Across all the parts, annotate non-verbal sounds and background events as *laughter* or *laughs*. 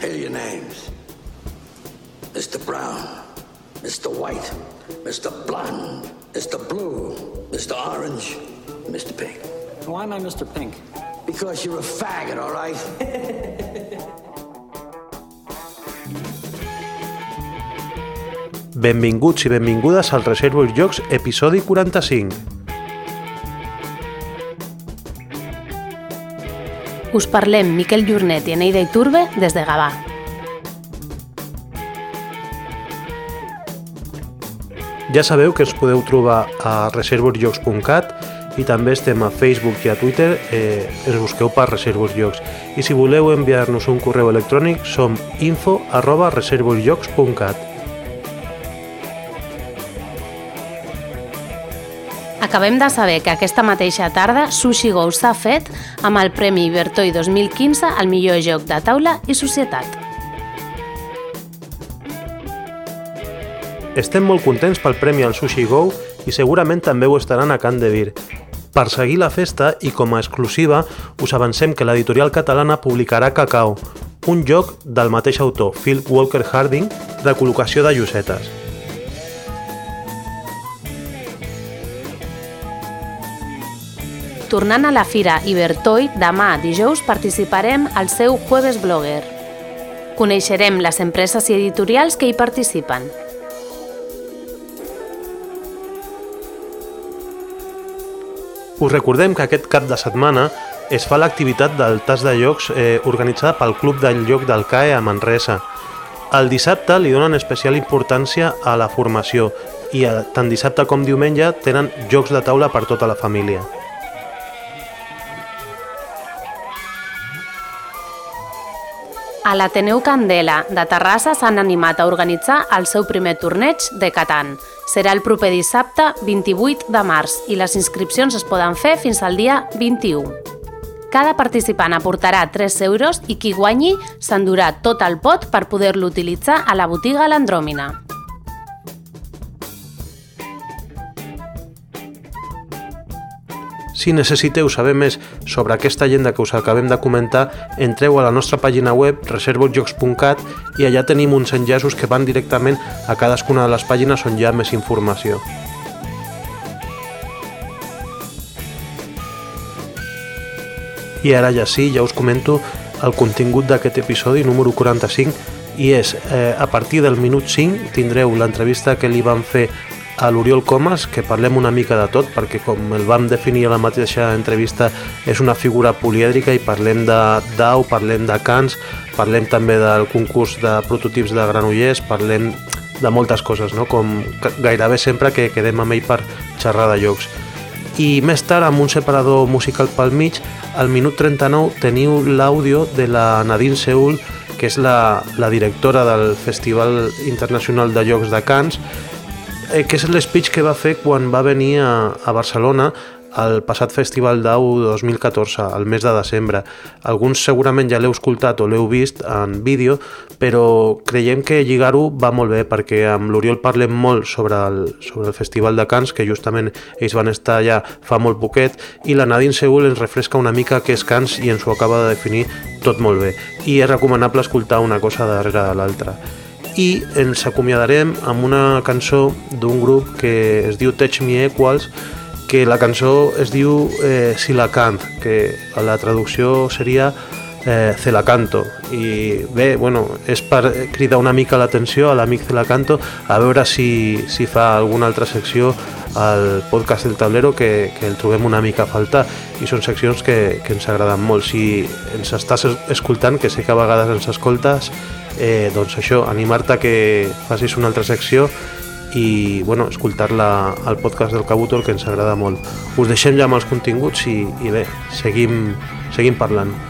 Hail your names. Mr. Brown, Mr. White, Mr. Blonde, Mr. Blue, Mr. Orange, Mr. Pink. Why am I Mr. Pink? Because you're a faggot, all right? Benvinguts i benvingudes al Reservoir Jocs, episodi 45. Us parlem Miquel Llurnet i Eneida Iturbe des de Gavà. Ja sabeu que ens podeu trobar a reservoirjocs.cat i també estem a Facebook i a Twitter, eh, ens busqueu per Reservoir Jocs. I si voleu enviar-nos un correu electrònic som info arroba reservoirjocs.cat. Acabem de saber que aquesta mateixa tarda Sushi Go s'ha fet amb el Premi Ibertoi 2015 al millor joc de taula i societat. Estem molt contents pel premi al Sushi Go i segurament també ho estaran a Can de Vir. Per seguir la festa i com a exclusiva, us avancem que l'editorial catalana publicarà Cacao, un joc del mateix autor, Phil Walker Harding, de col·locació de llosetes. Tornant a la fira Ibertoi, demà dijous participarem al seu Jueves Blogger. Coneixerem les empreses i editorials que hi participen. Us recordem que aquest cap de setmana es fa l'activitat del tas de llocs eh, organitzada pel Club del Lloc del CAE a Manresa. El dissabte li donen especial importància a la formació i eh, tant dissabte com diumenge tenen jocs de taula per tota la família. A l'Ateneu Candela de Terrassa s'han animat a organitzar el seu primer torneig de Catan. Serà el proper dissabte 28 de març i les inscripcions es poden fer fins al dia 21. Cada participant aportarà 3 euros i qui guanyi s'endurà tot el pot per poder-lo utilitzar a la botiga L'Andròmina. Si necessiteu saber més sobre aquesta agenda que us acabem de comentar, entreu a la nostra pàgina web reservojocs.cat i allà tenim uns enllaços que van directament a cadascuna de les pàgines on hi ha més informació. I ara ja sí, ja us comento el contingut d'aquest episodi número 45 i és, eh, a partir del minut 5 tindreu l'entrevista que li van fer a l'Oriol Comas, que parlem una mica de tot, perquè com el vam definir a la mateixa entrevista, és una figura polièdrica i parlem de DAO, parlem de Cans, parlem també del concurs de prototips de Granollers, parlem de moltes coses, no? com gairebé sempre que quedem amb ell per xerrar de llocs. I més tard, amb un separador musical pel mig, al minut 39 teniu l'àudio de la Nadine Seul, que és la, la directora del Festival Internacional de Llocs de Cans, eh, que és l'espeech que va fer quan va venir a, a Barcelona al passat Festival d'Au 2014, al mes de desembre. Alguns segurament ja l'heu escoltat o l'heu vist en vídeo, però creiem que lligar-ho va molt bé perquè amb l'Oriol parlem molt sobre el, sobre el Festival de Cants, que justament ells van estar allà fa molt poquet, i la Nadine Seul ens refresca una mica què és Cants i ens ho acaba de definir tot molt bé. I és recomanable escoltar una cosa darrere de l'altra i ens acomiadarem amb una cançó d'un grup que es diu Touch Me Equals que la cançó es diu eh, Si la cant, que la traducció seria eh, Se la canto i bé, bueno, és per cridar una mica l'atenció a l'amic Se la canto a veure si, si fa alguna altra secció al podcast del tablero que, que el trobem una mica a faltar i són seccions que, que ens agraden molt si ens estàs escoltant, que sé que a vegades ens escoltes eh, doncs això, animar-te que facis una altra secció i bueno, escoltar-la al podcast del Cabutor que ens agrada molt. Us deixem ja amb els continguts i, i bé, seguim, seguim parlant.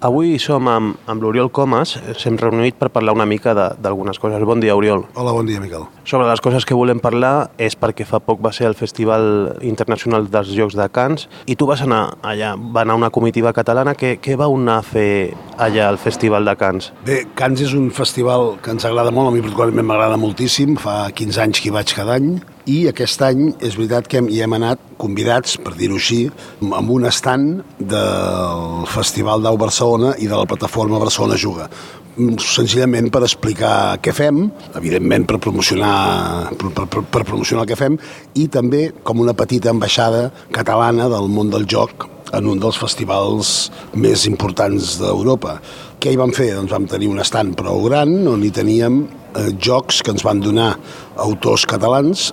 Avui som amb, amb l'Oriol Comas, s'hem reunit per parlar una mica d'algunes coses. Bon dia, Oriol. Hola, bon dia, Miquel. Sobre les coses que volem parlar és perquè fa poc va ser el Festival Internacional dels Jocs de Cants i tu vas anar allà, va anar una comitiva catalana. Què, què va anar a fer allà al Festival de Cants? Bé, Cants és un festival que ens agrada molt, a mi particularment m'agrada moltíssim, fa 15 anys que hi vaig cada any, i aquest any és veritat que hi hem anat convidats, per dir-ho així, amb un estant del Festival d'Au Barcelona i de la plataforma Barcelona Juga senzillament per explicar què fem, evidentment per promocionar, per, per, per promocionar el que fem i també com una petita ambaixada catalana del món del joc en un dels festivals més importants d'Europa. Què hi vam fer? Doncs vam tenir un estant prou gran on hi teníem eh, jocs que ens van donar autors catalans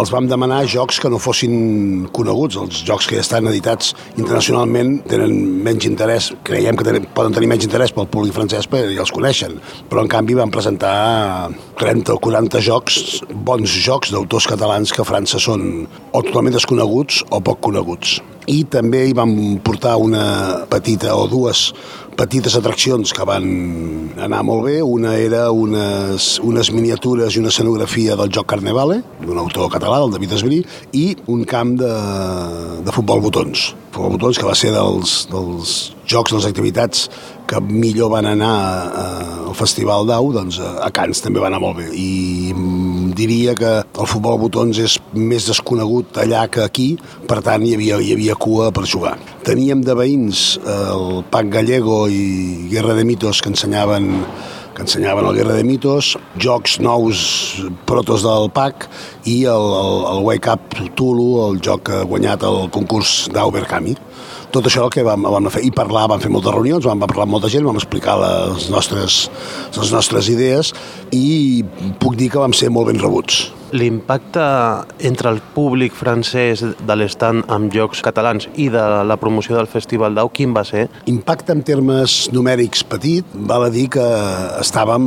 els vam demanar jocs que no fossin coneguts. Els jocs que ja estan editats internacionalment tenen menys interès, creiem que tenen, poden tenir menys interès pel públic francès perquè ja els coneixen, però en canvi vam presentar 30 o 40 jocs, bons jocs d'autors catalans que a França són o totalment desconeguts o poc coneguts. I també hi vam portar una petita o dues petites atraccions que van anar molt bé. Una era unes, unes miniatures i una escenografia del joc Carnevale, d'un autor català, el David Esbrí, i un camp de, de futbol botons. Futbol botons que va ser dels, dels jocs, de les activitats que millor van anar al Festival d'Au, doncs a Cans també va anar molt bé. I diria que el futbol botons és més desconegut allà que aquí, per tant hi havia, hi havia cua per jugar. Teníem de veïns el Pac Gallego i Guerra de Mitos que ensenyaven que ensenyaven el Guerra de Mitos, jocs nous protos del PAC i el, el, el Wake Up Tulu, el joc que ha guanyat el concurs d'Auberkami tot això el que vam, vam fer i parlar, vam fer moltes reunions, vam parlar amb molta gent, vam explicar les nostres, les nostres idees i puc dir que vam ser molt ben rebuts. L'impacte entre el públic francès de l'estand amb jocs catalans i de la promoció del Festival d'Au, quin va ser? Impacte en termes numèrics petit, val a dir que estàvem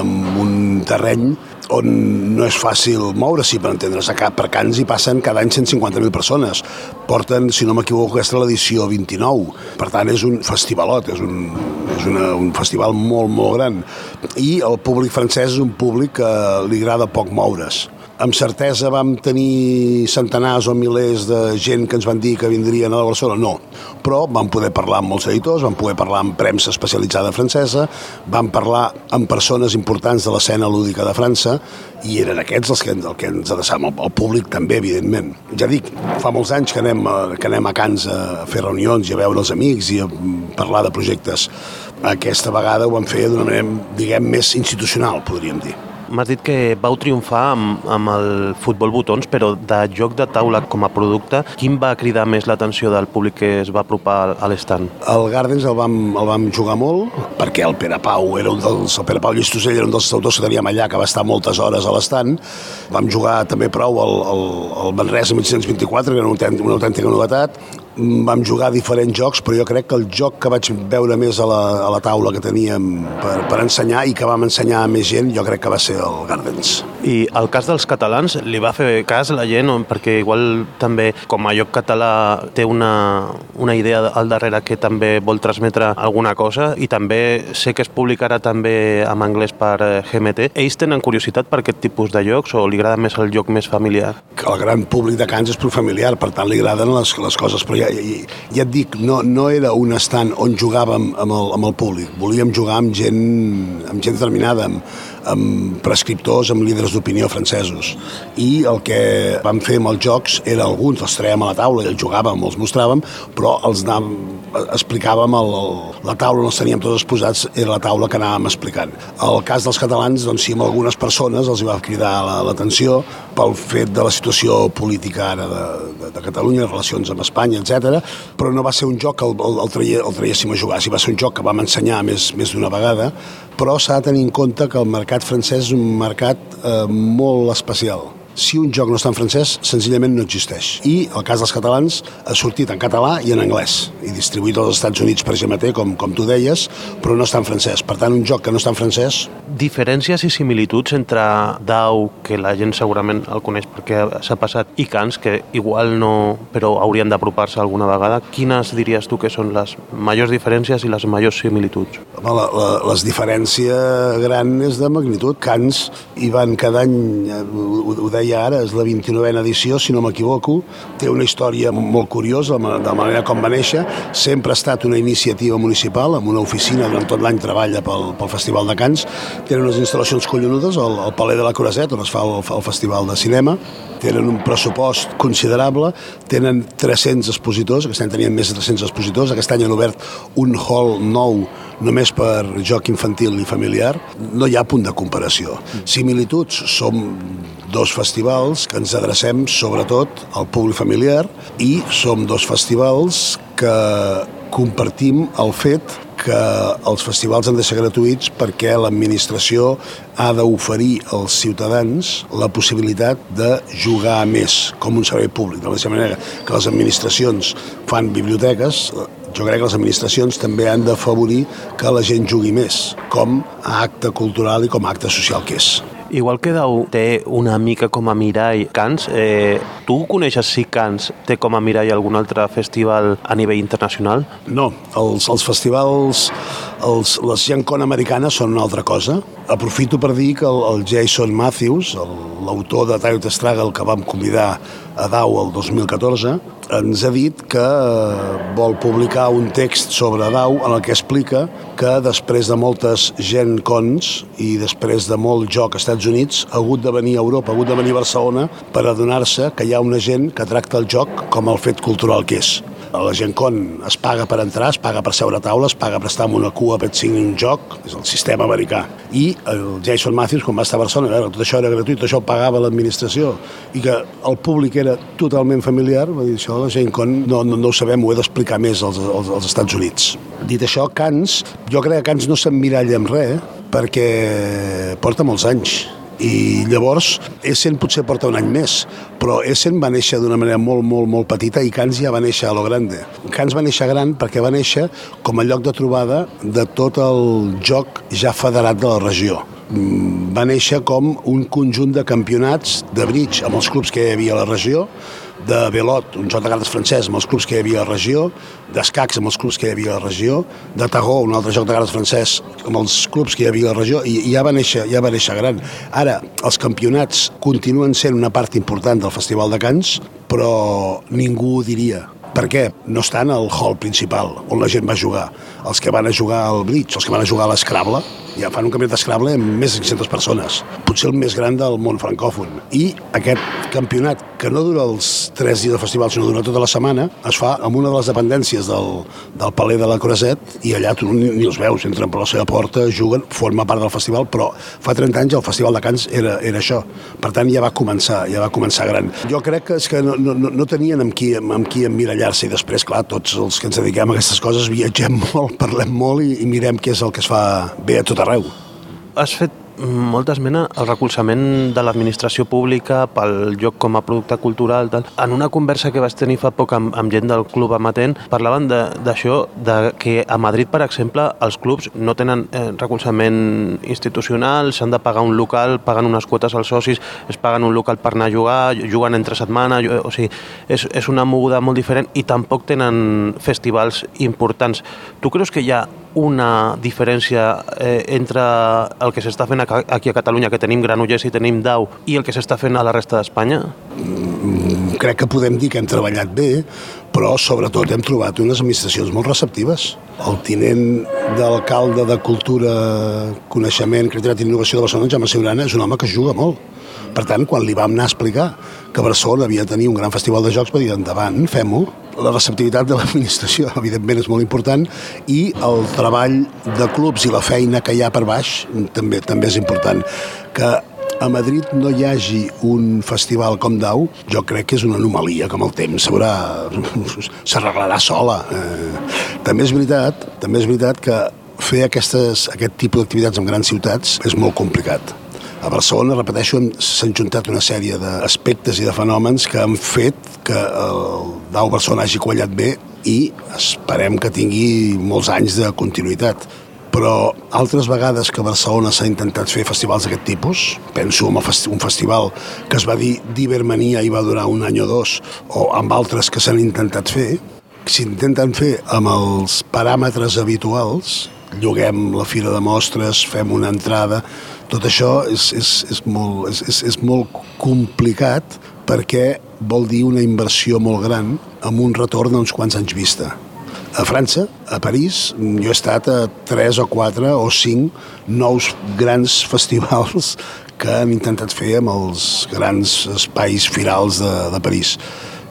en un terreny on no és fàcil moure-s'hi, per entendre's. A per Cans hi passen cada any 150.000 persones. Porten, si no m'equivoco, aquesta l'edició 29. Per tant, és un festivalot, és, un, és una, un festival molt, molt gran. I el públic francès és un públic que li agrada poc moure's amb certesa vam tenir centenars o milers de gent que ens van dir que vindrien a Barcelona? No. Però vam poder parlar amb molts editors, vam poder parlar amb premsa especialitzada francesa, vam parlar amb persones importants de l'escena lúdica de França i eren aquests els que, el que ens adreçàvem, el, el públic també, evidentment. Ja dic, fa molts anys que anem, a, que anem a Cans a fer reunions i a veure els amics i a parlar de projectes. Aquesta vegada ho vam fer d'una manera, diguem, més institucional, podríem dir. M'has dit que vau triomfar amb, amb el futbol botons, però de joc de taula com a producte, quin va cridar més l'atenció del públic que es va apropar a l'estand? El Gardens el vam, el vam jugar molt, perquè el Pere Pau era un dels, el Pere Pau Llistosell era un dels autors que teníem allà, que va estar moltes hores a l'estand. Vam jugar també prou el, el, el Manresa 1924, que era una autèntica novetat vam jugar diferents jocs, però jo crec que el joc que vaig veure més a la, a la taula que teníem per, per ensenyar i que vam ensenyar a més gent, jo crec que va ser el Gardens. I el cas dels catalans, li va fer cas la gent? Perquè igual també, com a lloc català, té una, una idea al darrere que també vol transmetre alguna cosa i també sé que es publicarà també en anglès per eh, GMT. Ells tenen curiositat per aquest tipus de jocs o li agrada més el joc més familiar? El gran públic de Cans és prou familiar, per tant li agraden les, les coses, però ja, ja, ja et dic, no, no era un estant on jugàvem amb el, amb el públic, volíem jugar amb gent, amb gent determinada, amb, amb prescriptors, amb líders d'opinió francesos. I el que vam fer amb els jocs era alguns els traiem a la taula i els jugàvem, els mostràvem, però els anàvem, explicàvem el, la taula on els teníem tots exposats, era la taula que anàvem explicant. El cas dels catalans, doncs sí, amb algunes persones els hi va cridar l'atenció pel fet de la situació política ara de, de, de Catalunya, relacions amb Espanya, etc. però no va ser un joc que el, el, el, traie, el traiéssim a jugar, sí va ser un joc que vam ensenyar més, més d'una vegada, però s'ha de tenir en compte que el mercat francès és un mercat eh, molt especial Si un joc no està en francès, senzillament no existeix. I el cas dels catalans ha sortit en català i en anglès, i distribuït als Estats Units per GMT, com, com tu deies, però no està en francès. Per tant, un joc que no està en francès... Diferències i similituds entre Dau, que la gent segurament el coneix perquè s'ha passat, i Cans, que igual no, però haurien d'apropar-se alguna vegada. Quines diries tu que són les majors diferències i les majors similituds? La, la, les diferències gran és de magnitud. Cans hi van cada any, eh, ho, ho deia ara, és la 29a edició, si no m'equivoco, té una història molt curiosa de la manera com va néixer, sempre ha estat una iniciativa municipal, amb una oficina durant tot l'any treballa pel, pel Festival de Cans, tenen unes instal·lacions collonudes al, al Paler de la Coraset, on es fa el, el Festival de Cinema, tenen un pressupost considerable, tenen 300 expositors, aquest any tenien més de 300 expositors, aquest any han obert un hall nou només per joc infantil i familiar, no hi ha punt de comparació. Similituds, som dos festivals que ens adrecem sobretot al públic familiar i som dos festivals que compartim el fet que els festivals han de ser gratuïts perquè l'administració ha d'oferir als ciutadans la possibilitat de jugar més com un servei públic. De la mateixa manera que les administracions fan biblioteques, jo crec que les administracions també han d'afavorir que la gent jugui més, com a acte cultural i com a acte social que és. Igual que Dau té una mica com a mirall Cans, eh, tu coneixes si Cans té com a mirall algun altre festival a nivell internacional? No, els, els festivals, els, les Gen Con americanes són una altra cosa. Aprofito per dir que el, Jason Matthews, l'autor de Tire Struggle que vam convidar a Dau el 2014, ens ha dit que eh, vol publicar un text sobre Dau en el que explica que després de moltes gent cons i després de molt joc als Estats Units ha hagut de venir a Europa, ha hagut de venir a Barcelona per adonar-se que hi ha una gent que tracta el joc com el fet cultural que és la gent con es paga per entrar, es paga per seure a taula, es paga per estar en una cua per signi un joc, és el sistema americà. I el Jason Matthews, quan va estar a Barcelona, veure, tot això era gratuït, tot això ho pagava l'administració, i que el públic era totalment familiar, va dir això, la gent con no, no, no ho sabem, ho he d'explicar més als, als, als Estats Units. Dit això, Cans, jo crec que Cans no s'emmiralla amb res, perquè porta molts anys i llavors Essen potser porta un any més, però Essen va néixer d'una manera molt, molt, molt petita i Cans ja va néixer a lo grande. Cans va néixer gran perquè va néixer com a lloc de trobada de tot el joc ja federat de la regió va néixer com un conjunt de campionats de bridge amb els clubs que hi havia a la regió de Belot, un joc de cartes francès amb els clubs que hi havia a la regió, d'escacs amb els clubs que hi havia a la regió, de Tagó, un altre joc de cartes francès amb els clubs que hi havia a la regió, i, i ja, va néixer, ja va néixer gran. Ara, els campionats continuen sent una part important del Festival de Cants, però ningú diria. Per què? No estan al hall principal, on la gent va jugar. Els que van a jugar al bridge, els que van a jugar a l'escrable, ja fan un campionat d'escrable amb més de 500 persones, potser el més gran del món francòfon. I aquest campionat, que no dura els tres dies del festival, sinó dura tota la setmana, es fa amb una de les dependències del, del Paler de la Coraset i allà tu ni, ni els veus, entren per la seva porta, juguen, forma part del festival, però fa 30 anys el Festival de Cants era, era això. Per tant, ja va començar, ja va començar gran. Jo crec que és que no, no, no tenien amb qui, amb qui emmirallar-se i després, clar, tots els que ens dediquem a aquestes coses viatgem molt, *laughs* parlem molt i, i mirem què és el que es fa bé a tot arreu. Has fet molta esmena al recolzament de l'administració pública pel lloc com a producte cultural. Tal. En una conversa que vaig tenir fa poc amb, amb gent del Club Amatent, parlaven d'això, de, de que a Madrid, per exemple, els clubs no tenen eh, recolzament institucional, s'han de pagar un local, paguen unes quotes als socis, es paguen un local per anar a jugar, juguen entre setmana, o sigui, és, és una moguda molt diferent i tampoc tenen festivals importants. Tu creus que hi ha una diferència eh, entre el que s'està fent aquí a Catalunya, que tenim Granollers i tenim Dau, i el que s'està fent a la resta d'Espanya? Mm, crec que podem dir que hem treballat bé, però sobretot hem trobat unes administracions molt receptives. El tinent d'alcalde de Cultura, Coneixement, Creativitat i Innovació de Barcelona, Jaume Siurana, és un home que juga molt. Per tant, quan li vam anar a explicar que Barcelona havia de tenir un gran festival de jocs, va dir, endavant, fem-ho. La receptivitat de l'administració, *laughs* evidentment, és molt important i el treball de clubs i la feina que hi ha per baix també també és important. Que a Madrid no hi hagi un festival com Dau, jo crec que és una anomalia, com el temps *laughs* s'arreglarà sola. Eh, també és veritat, també és veritat que fer aquestes, aquest tipus d'activitats en grans ciutats és molt complicat A Barcelona, repeteixo, s'han juntat una sèrie d'aspectes i de fenòmens que han fet que el Dau Barcelona hagi quallat bé i esperem que tingui molts anys de continuïtat. Però altres vegades que a Barcelona s'ha intentat fer festivals d'aquest tipus, penso en un festival que es va dir d'Ibermania i va durar un any o dos, o amb altres que s'han intentat fer, s'intenten fer amb els paràmetres habituals, lloguem la fira de mostres, fem una entrada, tot això és, és, és, molt, és, és, és molt complicat perquè vol dir una inversió molt gran amb un retorn d'uns quants anys vista. A França, a París, jo he estat a tres o quatre o cinc nous grans *laughs* festivals que han intentat fer amb els grans espais firals de, de París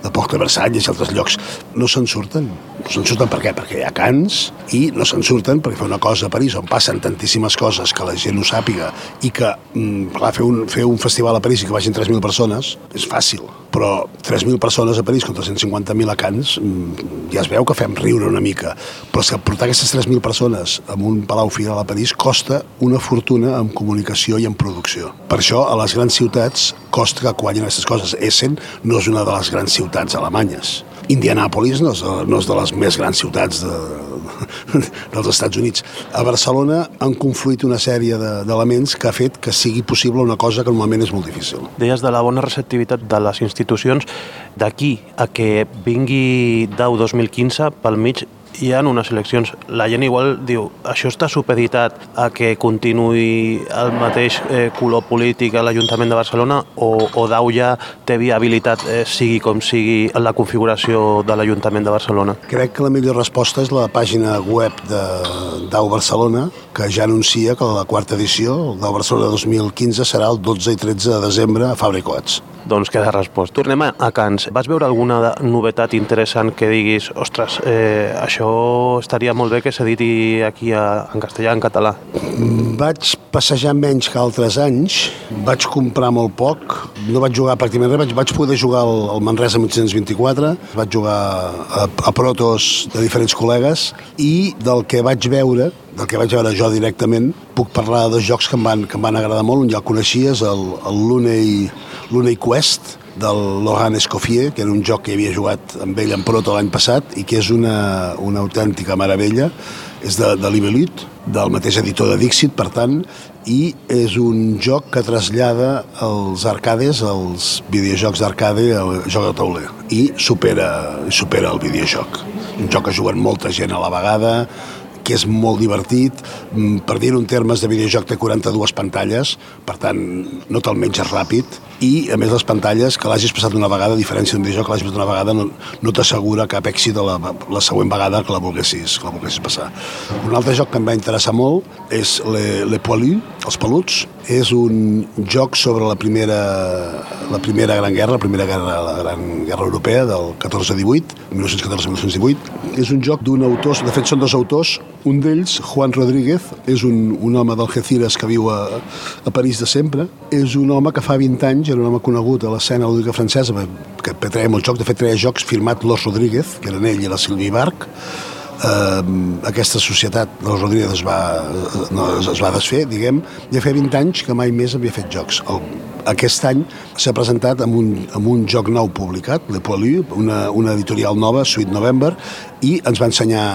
de Porta de Versalles i altres llocs, no se'n surten. No se'n surten per què? Perquè hi ha cants i no se'n surten perquè fer una cosa a París on passen tantíssimes coses que la gent ho sàpiga i que, mm, clar, fer un, fer un festival a París i que vagin 3.000 persones és fàcil, però 3.000 persones a París contra 150.000 a Cants mm, ja es veu que fem riure una mica, però és que portar aquestes 3.000 persones en un palau final a París costa una fortuna en comunicació i en producció. Per això, a les grans ciutats costa que guanyin aquestes coses. Essen no és una de les grans ciutats alemanyes. Indianàpolis no és, no és de les més grans ciutats de, *laughs* dels Estats Units. A Barcelona han confluït una sèrie d'elements que ha fet que sigui possible una cosa que normalment és molt difícil. Deies de la bona receptivitat de les institucions. D'aquí a que vingui DAU 2015 pel mig hi ha unes eleccions, la gent igual diu això està supeditat a que continuï el mateix eh, color polític a l'Ajuntament de Barcelona o, o Dau ja té viabilitat eh, sigui com sigui la configuració de l'Ajuntament de Barcelona? Crec que la millor resposta és la pàgina web de Dau Barcelona que ja anuncia que la quarta edició, el Dau Barcelona 2015, serà el 12 i 13 de desembre a Fabricots. Doncs queda respost. Tornem a, a Cans. Vas veure alguna novetat interessant que diguis, ostres, eh, això estaria molt bé que s'editi aquí a, en castellà, en català? Vaig passejar menys que altres anys, vaig comprar molt poc, no vaig jugar pràcticament res, vaig, vaig poder jugar al, al Manresa 1824, vaig jugar a, a protos de diferents col·legues i del que vaig veure, del que vaig veure jo directament, puc parlar de jocs que em van, que em van agradar molt, un ja el coneixies, el, el Luney l'Unei Quest del Lohan Escoffier, que era un joc que havia jugat amb ell en Proto l'any passat i que és una, una autèntica meravella. És de, de l'Ibelut, del mateix editor de Dixit, per tant, i és un joc que trasllada els arcades, els videojocs d'arcade al joc de tauler i supera, supera el videojoc. Un joc que juguen molta gent a la vegada, que és molt divertit, mm, per dir-ho en termes de videojoc té 42 pantalles, per tant no te'l menges ràpid, i a més les pantalles que l'hagis passat una vegada, a diferència d'un videojoc que l'hagis passat una vegada, no, no t'assegura cap èxit la, la següent vegada que la volguessis, que la volguessis passar. Un altre joc que em va interessar molt és Le, Le Poilu, els peluts, és un joc sobre la primera, la primera Gran Guerra, la primera guerra, la Gran Guerra Europea del 14-18, 1914-1918. És un joc d'un autor, de fet són dos autors, un d'ells, Juan Rodríguez, és un, un home d'Algeciras que viu a, a París de sempre, és un home que fa 20 anys era un home conegut a l'escena lúdica francesa que treia molts jocs, de fet treia jocs firmat Los Rodríguez, que eren ell i la Silvi Barc, eh, aquesta societat dels Rodríguez es va, no, es va desfer, diguem, ja fa 20 anys que mai més havia fet jocs. El, aquest any s'ha presentat amb un, amb un joc nou publicat, Le Poilu, una, una editorial nova, Sweet November, i ens va ensenyar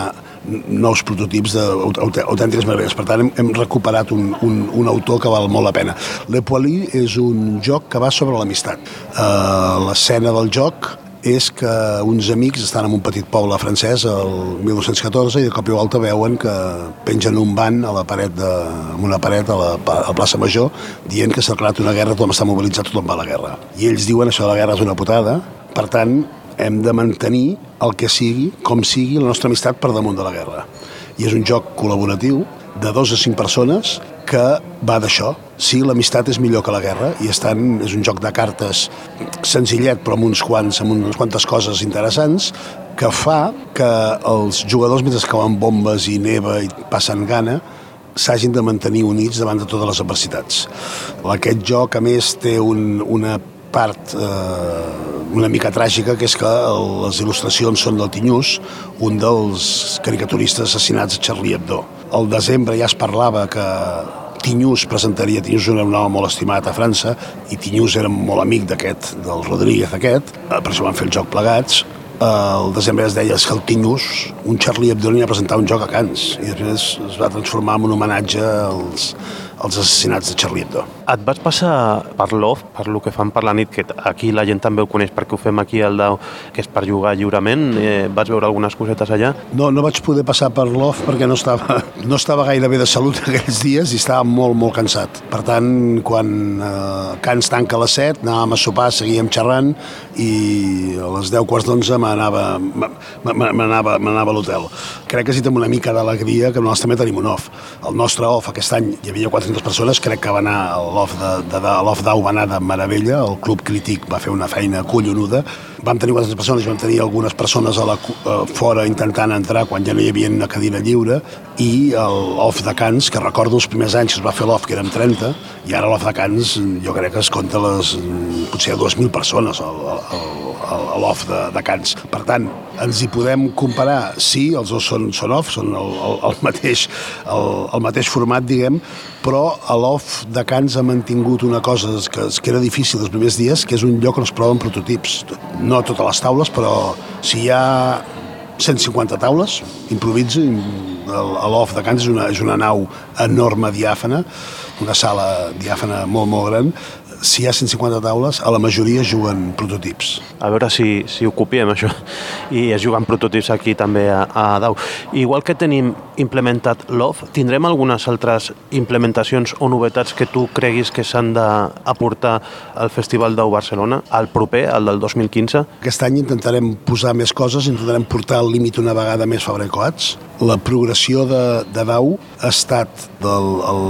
nous prototips d'autèntiques meravelles. Per tant, hem, hem recuperat un, un, un autor que val molt la pena. Le Poilu és un joc que va sobre l'amistat. Uh, L'escena del joc és que uns amics estan en un petit poble francès el 1914 i de cop i volta veuen que pengen un ban a la paret de, en una paret a la, a la plaça Major dient que s'ha declarat una guerra, tothom està mobilitzat, tothom va a la guerra. I ells diuen això de la guerra és una putada, per tant hem de mantenir el que sigui, com sigui, la nostra amistat per damunt de la guerra. I és un joc col·laboratiu de dos a cinc persones que va d'això. Sí, l'amistat és millor que la guerra i estan, és un joc de cartes senzillet però amb uns quants, amb unes quantes coses interessants que fa que els jugadors mentre cauen bombes i neva i passen gana s'hagin de mantenir units davant de totes les adversitats. Aquest joc, a més, té un, una part eh, una mica tràgica, que és que les il·lustracions són del Tinyús, un dels caricaturistes assassinats a Charlie Hebdo. Al desembre ja es parlava que Tinyús presentaria, Tinyús era un home molt estimat a França i Tinyús era molt amic d'aquest, del Rodríguez aquest, eh, per això van fer el joc plegats. El desembre es deia que el Tinyús, un Charlie Hebdo a presentar un joc a Cans i després es va transformar en un homenatge als, els assassinats de Charlie Hebdo. Et vas passar per l'OF, per lo que fan per la nit, que aquí la gent també ho coneix perquè ho fem aquí al Dau, que és per jugar lliurement. Eh, vas veure algunes cosetes allà? No, no vaig poder passar per l'OF perquè no estava, *laughs* no estava gaire bé de salut *laughs* aquells dies i estava molt, molt cansat. Per tant, quan eh, Cans tanca a les 7, anàvem a sopar, seguíem xerrant i a les 10 quarts d'onze m'anava a l'hotel. Crec que sí té una mica d'alegria que nosaltres també tenim un OF. El nostre OF aquest any hi havia 400 persones, crec que va anar a l'OF de, de, de l'OF d'Au va anar de meravella, el club crític va fer una feina collonuda, vam tenir 400 persones, vam tenir algunes persones a la, a, fora intentant entrar quan ja no hi havia una cadira lliure i l'OF de Cans, que recordo els primers anys que es va fer l'OF, que érem 30, i ara l'OF de Cans jo crec que es compta les, potser 2.000 persones al, al, a l'off de, de Cans. Per tant, ens hi podem comparar, sí, els dos són, són off, són el, el, el, mateix, el, el mateix format, diguem, però l'off de Cans ha mantingut una cosa que, que era difícil els primers dies, que és un lloc on es proven prototips. No a totes les taules, però si hi ha 150 taules, improviso, l'off de Cans és una, és una nau enorme, diàfana, una sala diàfana molt, molt gran, si hi ha 150 taules, a la majoria juguen prototips. A veure si, si ho copiem, això. I es juguen prototips aquí també a, a Dau. Igual que tenim implementat l'OF, tindrem algunes altres implementacions o novetats que tu creguis que s'han d'aportar al Festival Dau Barcelona, al proper, al del 2015? Aquest any intentarem posar més coses, intentarem portar al límit una vegada més fabricots. La progressió de, de Dau ha estat de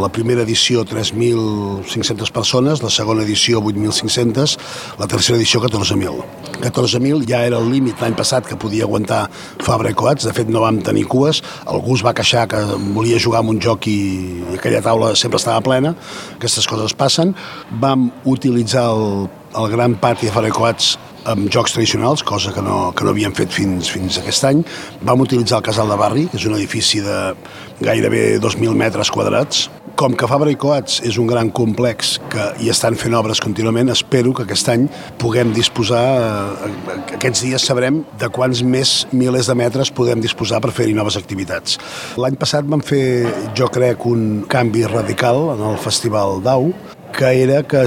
la primera edició 3.500 persones, la segona edició 8.500, la tercera edició 14.000. 14.000 ja era el límit l'any passat que podia aguantar Fabra i Coats, de fet no vam tenir cues, algú es va queixar que volia jugar amb un joc i aquella taula sempre estava plena, aquestes coses passen. Vam utilitzar el, el gran pati de Fabra i Coats amb jocs tradicionals, cosa que no, que no havíem fet fins, fins aquest any. Vam utilitzar el Casal de Barri, que és un edifici de gairebé 2.000 metres quadrats. Com que Fabra i Coats és un gran complex que hi estan fent obres contínuament, espero que aquest any puguem disposar, eh, aquests dies sabrem de quants més milers de metres podem disposar per fer-hi noves activitats. L'any passat vam fer, jo crec, un canvi radical en el Festival d'Au, que era que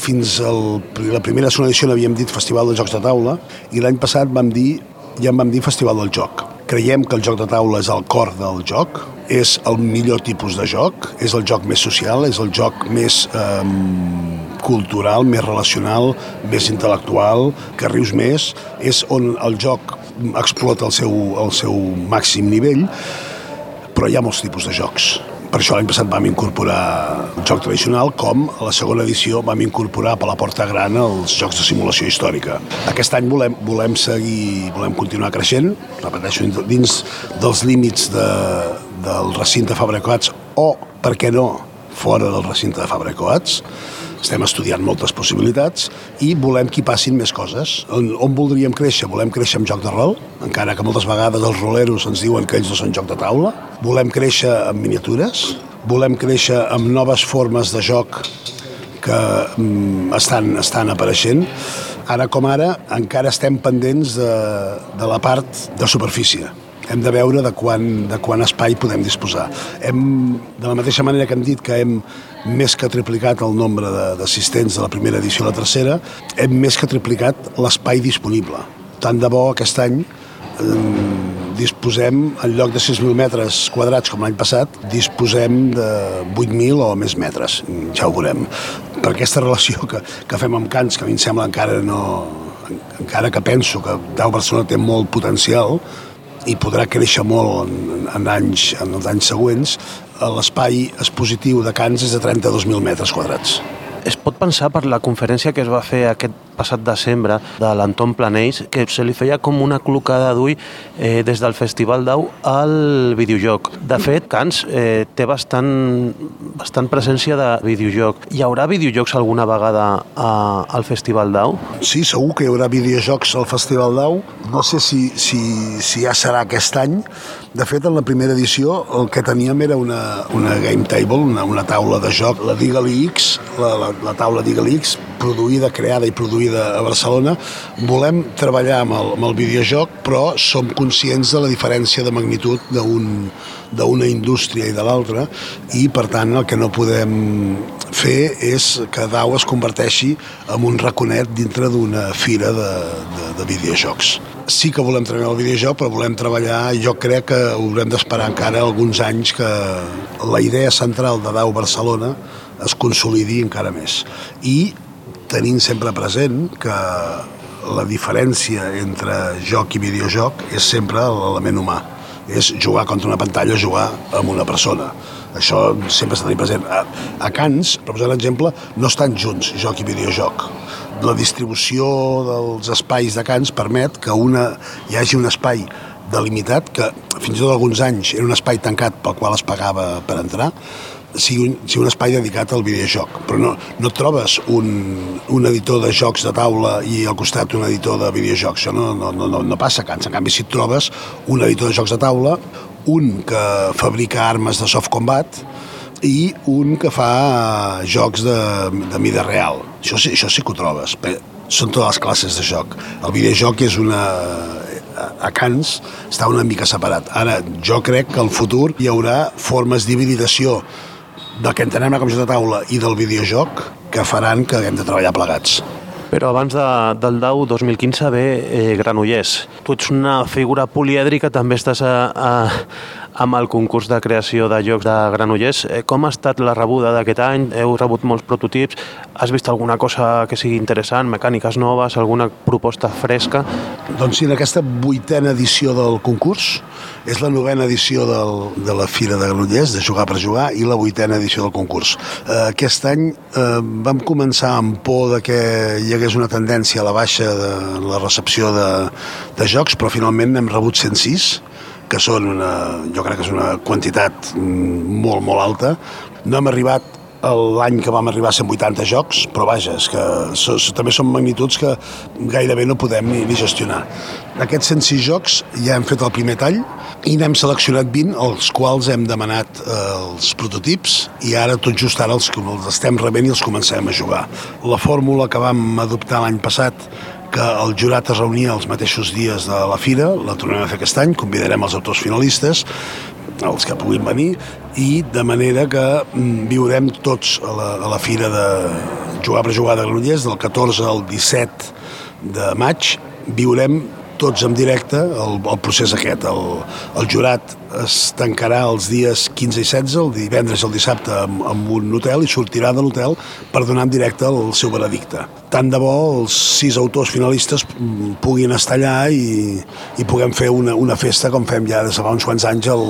fins a la primera edició n'havíem dit Festival de Jocs de Taula i l'any passat vam dir, ja en vam dir Festival del Joc. Creiem que el joc de taula és el cor del joc, és el millor tipus de joc, és el joc més social, és el joc més eh, cultural, més relacional, més intel·lectual, que rius més, és on el joc explota el seu, el seu màxim nivell, però hi ha molts tipus de jocs per això l'any passat vam incorporar el joc tradicional, com a la segona edició vam incorporar per la porta gran els jocs de simulació històrica. Aquest any volem, volem seguir, volem continuar creixent, repeteixo, dins dels límits de, del recinte Fabra Coats o, per què no, fora del recinte de Fabra Coats, estem estudiant moltes possibilitats i volem que hi passin més coses. On, on voldríem créixer? Volem créixer amb joc de rol, encara que moltes vegades els roleros ens diuen que ells no són joc de taula. Volem créixer amb miniatures, volem créixer amb noves formes de joc que mm, estan, estan apareixent. Ara com ara encara estem pendents de, de la part de superfície hem de veure de quant, de quant espai podem disposar. Hem, de la mateixa manera que hem dit que hem més que triplicat el nombre d'assistents de, la primera edició a la tercera, hem més que triplicat l'espai disponible. Tant de bo aquest any eh, disposem, en lloc de 6.000 metres quadrats com l'any passat, disposem de 8.000 o més metres, ja ho veurem. Per aquesta relació que, que fem amb Cants, que a mi em sembla encara no, encara que penso que Dau Barcelona té molt potencial, i podrà créixer molt en, en, anys, en els anys següents, l'espai expositiu de Cans és de 32.000 metres quadrats. Pot pensar per la conferència que es va fer aquest passat desembre de l'Anton Planells que se li feia com una clocada d'ull eh, des del Festival d'Au al videojoc. De fet, Cans eh, té bastant, bastant presència de videojoc. Hi haurà videojocs alguna vegada a, al Festival d'Au? Sí, segur que hi haurà videojocs al Festival d'Au. No sé si, si, si ja serà aquest any. De fet, en la primera edició el que teníem era una, una game table, una, una taula de joc, la Digali X, la, la, la taula Digali X, produïda, creada i produïda a Barcelona. Volem treballar amb el, amb el videojoc, però som conscients de la diferència de magnitud d'un d'una indústria i de l'altra i per tant el que no podem fer és que DAO es converteixi en un raconet dintre d'una fira de, de, de videojocs. Sí que volem treballar el videojoc, però volem treballar, jo crec que haurem d'esperar encara alguns anys que la idea central de DAO Barcelona es consolidi encara més. I tenint sempre present que la diferència entre joc i videojoc és sempre l'element humà. És jugar contra una pantalla o jugar amb una persona. Això sempre s'ha de tenir present. A, a Cans, per posar un exemple, no estan junts, joc i videojoc. La distribució dels espais de Cans permet que una, hi hagi un espai delimitat que fins i tot alguns anys era un espai tancat pel qual es pagava per entrar sigui un, sigui un espai dedicat al videojoc, però no, no trobes un, un editor de jocs de taula i al costat un editor de videojocs, això no, no, no, no passa a Cans. En canvi, si trobes un editor de jocs de taula, un que fabrica armes de soft combat i un que fa jocs de, de mida real. Això, això sí que ho trobes. Són totes les classes de joc. El videojoc és una, a Cans està una mica separat. Ara, jo crec que al futur hi haurà formes d'hibridació del que entenem la comissió de taula i del videojoc que faran que haguem de treballar plegats. Però abans de, del DAU 2015 ve eh, Granollers. Tu ets una figura polièdrica, també estàs a, a, amb el concurs de creació de jocs de Granollers. Eh, com ha estat la rebuda d'aquest any? Heu rebut molts prototips? Has vist alguna cosa que sigui interessant, mecàniques noves, alguna proposta fresca? Doncs sí, en aquesta vuitena edició del concurs, és la novena edició del, de la Fira de Granollers, de Jugar per Jugar, i la vuitena edició del concurs. Eh, aquest any eh, vam començar amb por de que hi hagués una tendència a la baixa de la recepció de, de jocs, però finalment hem rebut 106, que són una, jo crec que és una quantitat mm, molt, molt alta. No hem arribat l'any que vam arribar a 180 jocs, però vaja, és que so, so, també són magnituds que gairebé no podem ni, ni gestionar. D'aquests 106 jocs ja hem fet el primer tall i n'hem seleccionat 20, els quals hem demanat eh, els prototips i ara tot just ara els, els estem rebent i els comencem a jugar. La fórmula que vam adoptar l'any passat que el jurat es reunia els mateixos dies de la fira, la tornem a fer aquest any, convidarem els autors finalistes, els que puguin venir, i de manera que mm, viurem tots a la, a la fira de Jugar per Jugar de Granollers, del 14 al 17 de maig, viurem tots en directe el, el procés aquest. El, el jurat es tancarà els dies 15 i 16, el divendres i el dissabte, amb un hotel i sortirà de l'hotel per donar en directe el seu veredicte. Tant de bo els sis autors finalistes puguin estar allà i, i puguem fer una, una festa com fem ja des de fa uns quants anys. El,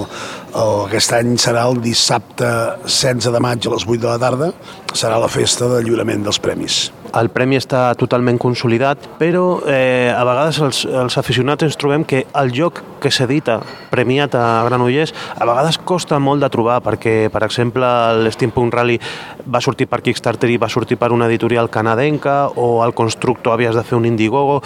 el, aquest any serà el dissabte 16 de maig a les 8 de la tarda, serà la festa de lliurament dels premis el premi està totalment consolidat, però eh, a vegades els, els aficionats ens trobem que el joc que s'edita premiat a Granollers a vegades costa molt de trobar perquè, per exemple, l'Steampunk Rally va sortir per Kickstarter i va sortir per una editorial canadenca o el Constructor havies de fer un Indiegogo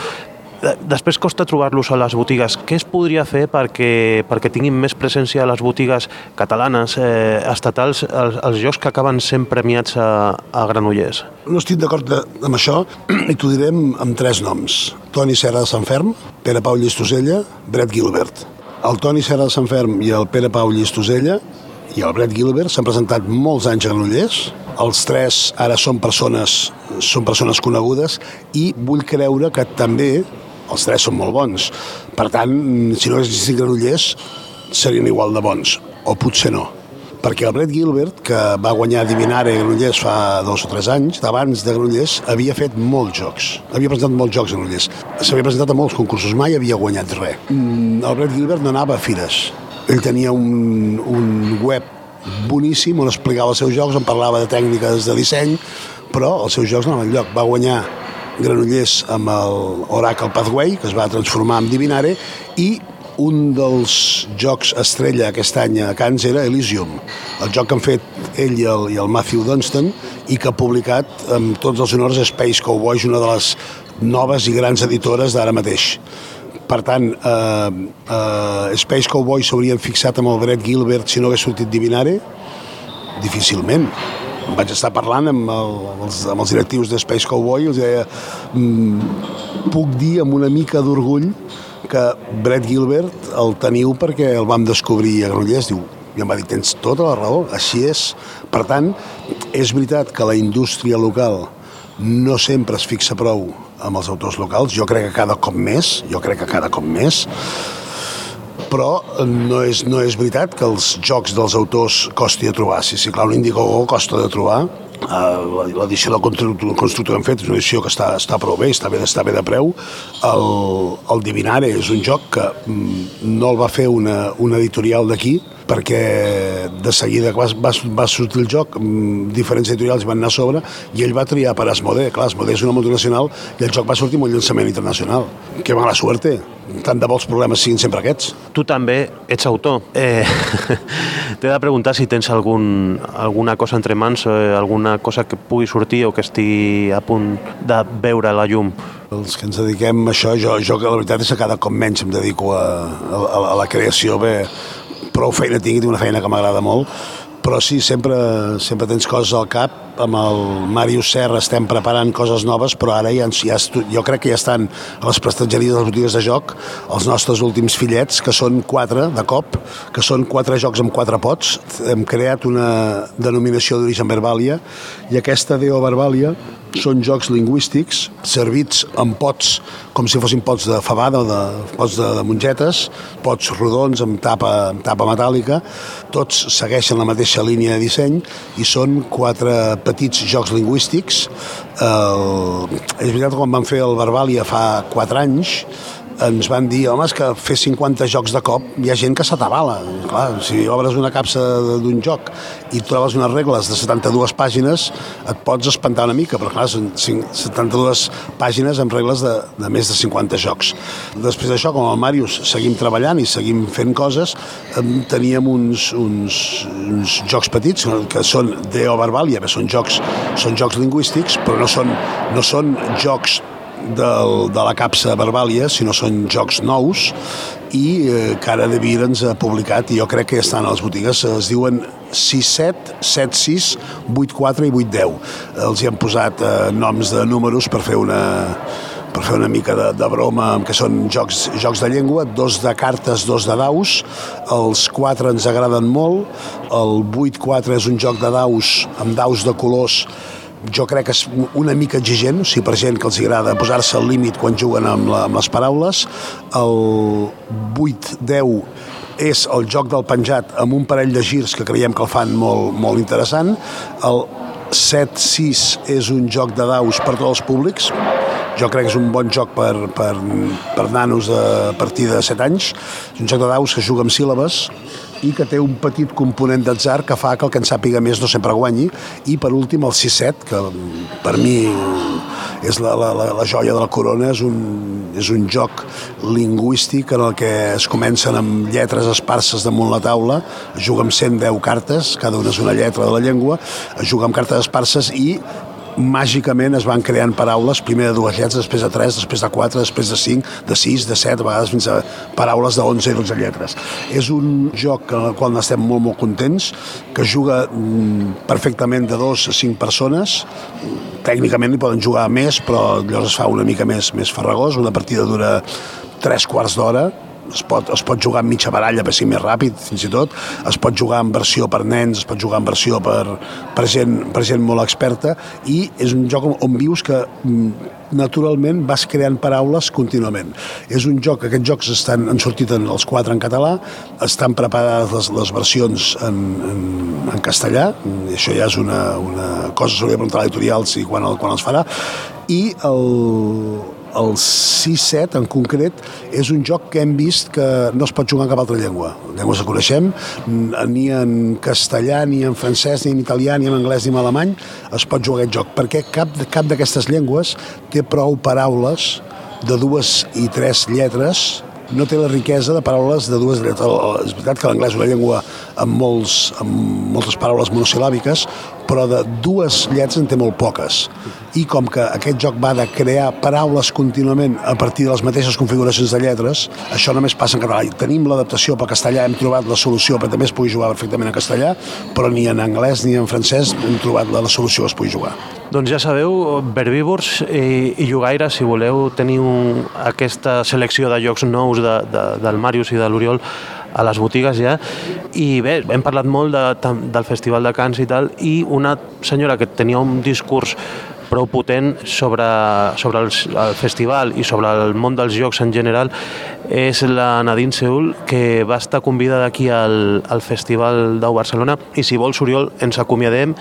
Després costa trobar-los a les botigues. Què es podria fer perquè, perquè tinguin més presència a les botigues catalanes, eh, estatals, els, els jocs que acaben sent premiats a, a Granollers? No estic d'acord amb això i t'ho direm amb tres noms. Toni Serra de Sant Ferm, Pere Pau Llistosella, Brett Gilbert. El Toni Serra de Sant Ferm i el Pere Pau Llistosella i el Brett Gilbert s'han presentat molts anys a Granollers. Els tres ara són persones, són persones conegudes i vull creure que també els tres són molt bons. Per tant, si no existissin Granollers, serien igual de bons, o potser no. Perquè el Brett Gilbert, que va guanyar Divinare a Granollers fa dos o tres anys, abans de Granollers, havia fet molts jocs. Havia presentat molts jocs a Granollers. S'havia presentat a molts concursos, mai havia guanyat res. Mm, el Brett Gilbert no anava a fires. Ell tenia un, un web boníssim on explicava els seus jocs, on parlava de tècniques de disseny, però els seus jocs no anaven lloc. Va guanyar Granollers amb el Oracle Pathway, que es va transformar en Divinare, i un dels jocs estrella aquest any a Cans era Elysium, el joc que han fet ell i el, i el Matthew Dunstan i que ha publicat amb tots els honors Space Cowboys, una de les noves i grans editores d'ara mateix. Per tant, eh, eh, Space Cowboys s'haurien fixat amb el Brett Gilbert si no hagués sortit Divinare? Difícilment vaig estar parlant amb, el, els, amb els directius de Space Cowboy i els deia mm, puc dir amb una mica d'orgull que Brett Gilbert el teniu perquè el vam descobrir a Granollers, diu, i em va dir, tens tota la raó, així és. Per tant, és veritat que la indústria local no sempre es fixa prou amb els autors locals, jo crec que cada cop més, jo crec que cada cop més, però no és, no és veritat que els jocs dels autors costi de trobar. Si, sí, clar, un Indiegogo costa de trobar, Uh, l'edició del constructor, constructor que hem fet és una edició que està, està prou bé, està bé, està bé de preu. El, el Divinare és un joc que mm, no el va fer una, una editorial d'aquí, perquè de seguida va, va, va sortir el joc, mm, diferents editorials van anar a sobre, i ell va triar per Asmodee. Clar, Asmodee és una multinacional i el joc va sortir amb un llançament internacional. Que mala suerte. Tant de vols problemes siguin sempre aquests. Tu també ets autor. Eh, *laughs* T'he de preguntar si tens algun, alguna cosa entre mans, eh, alguna cosa que pugui sortir o que estigui a punt de veure la llum. Els que ens dediquem a això, jo, jo que la veritat és que cada cop menys em dedico a, a, a la creació, bé, prou feina tinc, tinc una feina que m'agrada molt, però sí, sempre, sempre tens coses al cap. Amb el Màrius Serra estem preparant coses noves, però ara ja, ja, jo crec que ja estan a les prestatgeries de les botigues de joc els nostres últims fillets, que són quatre de cop, que són quatre jocs amb quatre pots. Hem creat una denominació d'origen Verbàlia i aquesta Deo Verbàlia són jocs lingüístics servits en pots com si fossin pots de fabada o de pots de, de mongetes, pots rodons amb tapa, amb tapa metàl·lica, tots segueixen la mateixa línia de disseny i són quatre petits jocs lingüístics. El, és veritat quan van fer el Verbàlia fa quatre anys, ens van dir, home, és que fer 50 jocs de cop hi ha gent que s'atabala. Clar, si obres una capsa d'un joc i trobes unes regles de 72 pàgines, et pots espantar una mica, però clar, són 72 pàgines amb regles de, de més de 50 jocs. Després d'això, com el Màrius, seguim treballant i seguim fent coses, teníem uns, uns, uns jocs petits que són Deo Barbalia, que són jocs, són jocs lingüístics, però no són, no són jocs del, de la capsa Verbàlia, sinó són jocs nous i eh, Cara de Vir ens ha publicat i jo crec que ja estan a les botigues es diuen 67, 76, 84 i 810 els hi han posat eh, noms de números per fer una per fer una mica de, de broma, que són jocs, jocs de llengua, dos de cartes, dos de daus, els quatre ens agraden molt, el 8-4 és un joc de daus amb daus de colors jo crec que és una mica exigent, o sigui, per gent que els agrada posar-se al límit quan juguen amb, la, amb les paraules. El 8-10 és el joc del penjat amb un parell de girs que creiem que el fan molt, molt interessant. El 7-6 és un joc de daus per tots els públics. Jo crec que és un bon joc per, per, per nanos a partir de 7 anys. És un joc de daus que juga amb síl·labes i que té un petit component d'atzar que fa que el que en sàpiga més no sempre guanyi. I per últim el 6-7 que per mi és la, la, la, la joia de la corona és un, és un joc lingüístic en el que es comencen amb lletres esparses damunt la taula es juga amb 110 cartes cada una és una lletra de la llengua es juga amb cartes esparses i màgicament es van creant paraules, primer de dues lletres, després de tres, després de quatre, després de cinc, de sis, de set, a vegades fins a paraules de 11 i 12 lletres. És un joc en el qual estem molt, molt contents, que juga mm, perfectament de dos a cinc persones, tècnicament hi poden jugar més, però llavors es fa una mica més, més farragós, una partida dura tres quarts d'hora, es pot, es pot jugar en mitja baralla per ser més ràpid, fins i tot, es pot jugar en versió per nens, es pot jugar en versió per, per, gent, per gent molt experta, i és un joc on, vius que mm, naturalment vas creant paraules contínuament. És un joc, aquests jocs estan, han sortit en els quatre en català, estan preparades les, les versions en, en, en castellà, i això ja és una, una cosa, s'hauria de preguntar a l'editorial si quan, el, quan els farà, i el, el 6-7 en concret és un joc que hem vist que no es pot jugar en cap altra llengua. Llengües que coneixem, ni en castellà, ni en francès, ni en italià, ni en anglès, ni en alemany, es pot jugar aquest joc, perquè cap, cap d'aquestes llengües té prou paraules de dues i tres lletres no té la riquesa de paraules de dues lletres. És veritat que l'anglès és una llengua amb, molts, amb moltes paraules monosil·làbiques, però de dues lletres en té molt poques. I com que aquest joc va de crear paraules contínuament a partir de les mateixes configuracions de lletres, això només passa en català. Tenim l'adaptació pel castellà, hem trobat la solució perquè també es pugui jugar perfectament en castellà, però ni en anglès ni en francès hem trobat la solució que es pugui jugar. Doncs ja sabeu, herbívors i, i jugaires, si voleu tenir aquesta selecció de jocs nous de, de, del Màrius i de l'Oriol a les botigues ja. I bé, hem parlat molt de, del Festival de Cants i tal i una senyora que tenia un discurs prou potent sobre, sobre el, el festival i sobre el món dels jocs en general és la Nadine Seul, que va estar convidada aquí al, al Festival d'Au Barcelona. I si vols, Oriol, ens acomiadem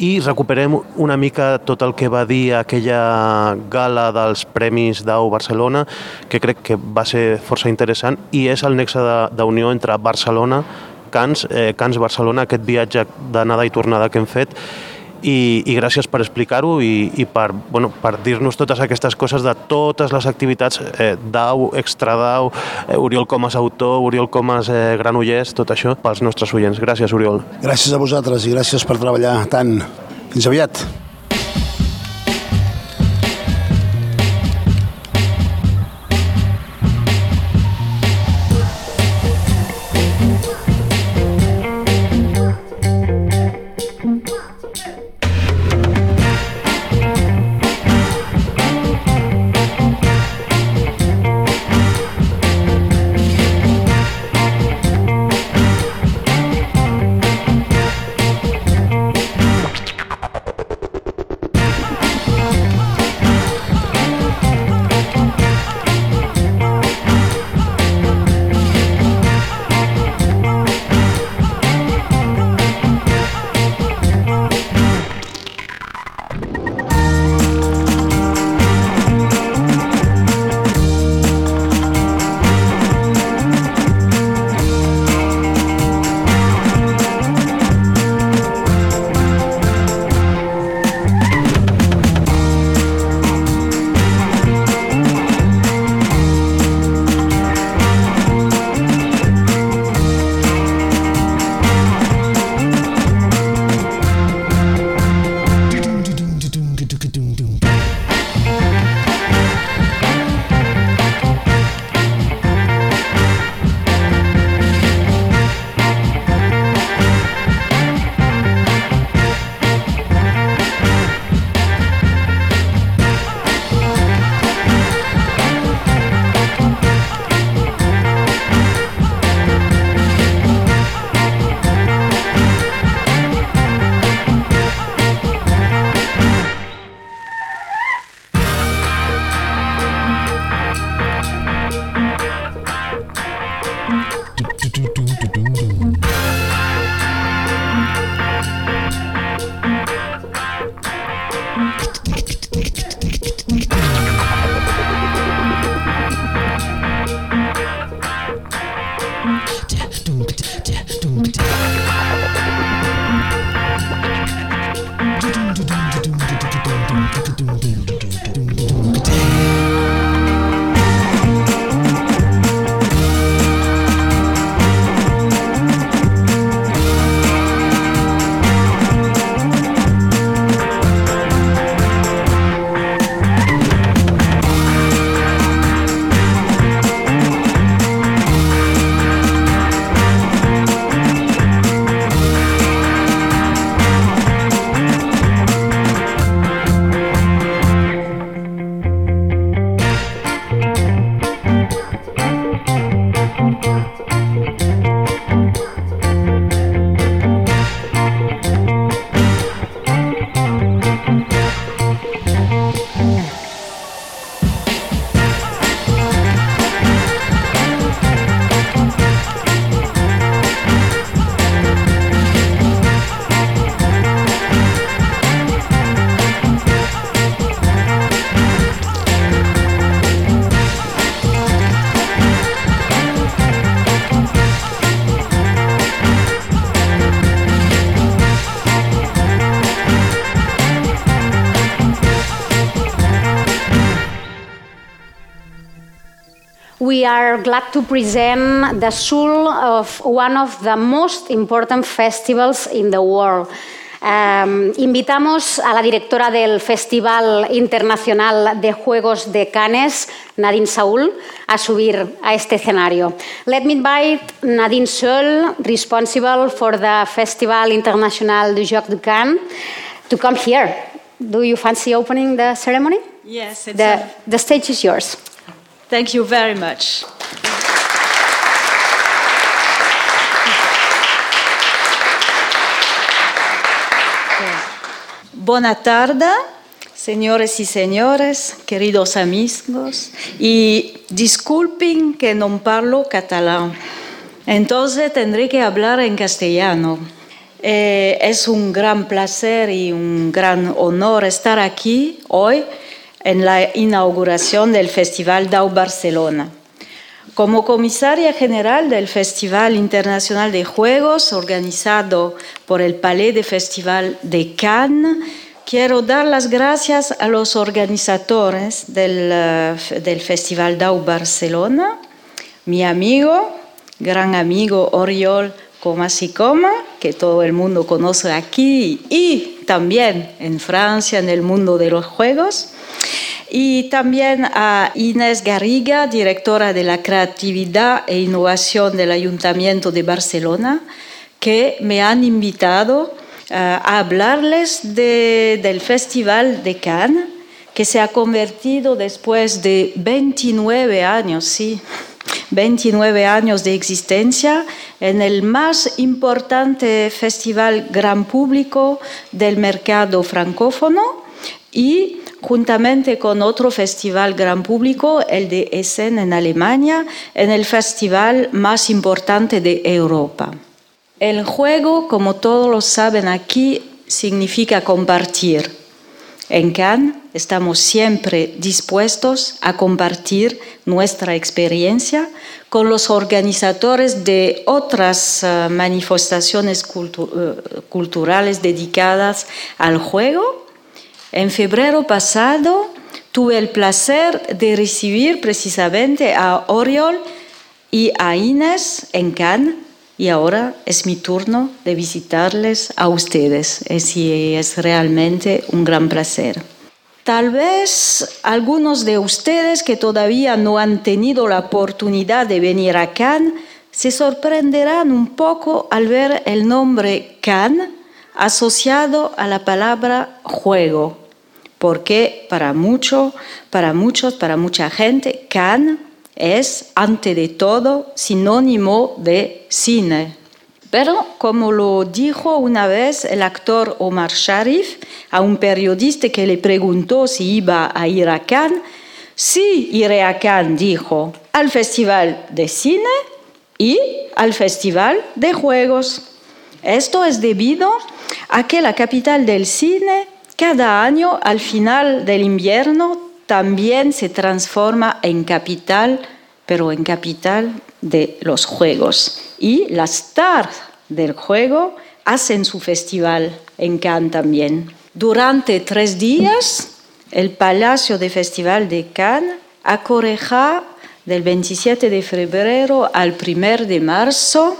i recuperem una mica tot el que va dir aquella gala dels Premis d'Au Barcelona, que crec que va ser força interessant i és el nexe d'unió entre Barcelona, Cans, eh, Cans Barcelona, aquest viatge d'anada i tornada que hem fet i, i gràcies per explicar-ho i, i per, bueno, per dir-nos totes aquestes coses de totes les activitats eh, d'AU, extra d'AU, eh, Oriol Comas autor, Oriol Comas eh, Granollers, tot això pels nostres oients. Gràcies, Oriol. Gràcies a vosaltres i gràcies per treballar tant. Fins aviat. We are glad to present the soul of one of the most important festivals in the world. Um, invitamos a la directora del Festival Internacional de Juegos de Cannes, Nadine Saúl, a subir a este escenario. Let me invite Nadine Saúl, responsible for the Festival International de Jocs de Cannes, to come here. Do you fancy opening the ceremony? Yes, the, a... the stage is yours. Thank you very much. Buenas tardes, señores y señores, queridos amigos, y disculpen que no parlo catalán, entonces tendré que hablar en castellano. Eh, es un gran placer y un gran honor estar aquí hoy en la inauguración del Festival DAO Barcelona. Como comisaria general del Festival Internacional de Juegos, organizado por el Palais de Festival de Cannes, quiero dar las gracias a los organizadores del, eh, del Festival DAO Barcelona, mi amigo, gran amigo Oriol Comasicoma, que todo el mundo conoce aquí y también en Francia, en el mundo de los juegos. Y también a Inés Garriga, directora de la creatividad e innovación del Ayuntamiento de Barcelona, que me han invitado uh, a hablarles de, del Festival de Cannes, que se ha convertido después de 29 años, sí, 29 años de existencia, en el más importante festival gran público del mercado francófono y juntamente con otro festival gran público, el de Essen en Alemania, en el festival más importante de Europa. El juego, como todos lo saben aquí, significa compartir. En Cannes estamos siempre dispuestos a compartir nuestra experiencia con los organizadores de otras uh, manifestaciones uh, culturales dedicadas al juego. En febrero pasado tuve el placer de recibir precisamente a Oriol y a Inés en Cannes y ahora es mi turno de visitarles a ustedes. Y es realmente un gran placer. Tal vez algunos de ustedes que todavía no han tenido la oportunidad de venir a Cannes se sorprenderán un poco al ver el nombre Cannes asociado a la palabra juego porque para mucho, para muchos, para mucha gente, Cannes es ante todo sinónimo de cine. Pero como lo dijo una vez el actor Omar Sharif a un periodista que le preguntó si iba a ir a Cannes, sí iré a Cannes, dijo, al Festival de Cine y al Festival de Juegos. Esto es debido a que la capital del cine cada año, al final del invierno, también se transforma en capital, pero en capital de los juegos. Y las stars del juego hacen su festival en Cannes también. Durante tres días, el Palacio de Festival de Cannes acogerá del 27 de febrero al 1 de marzo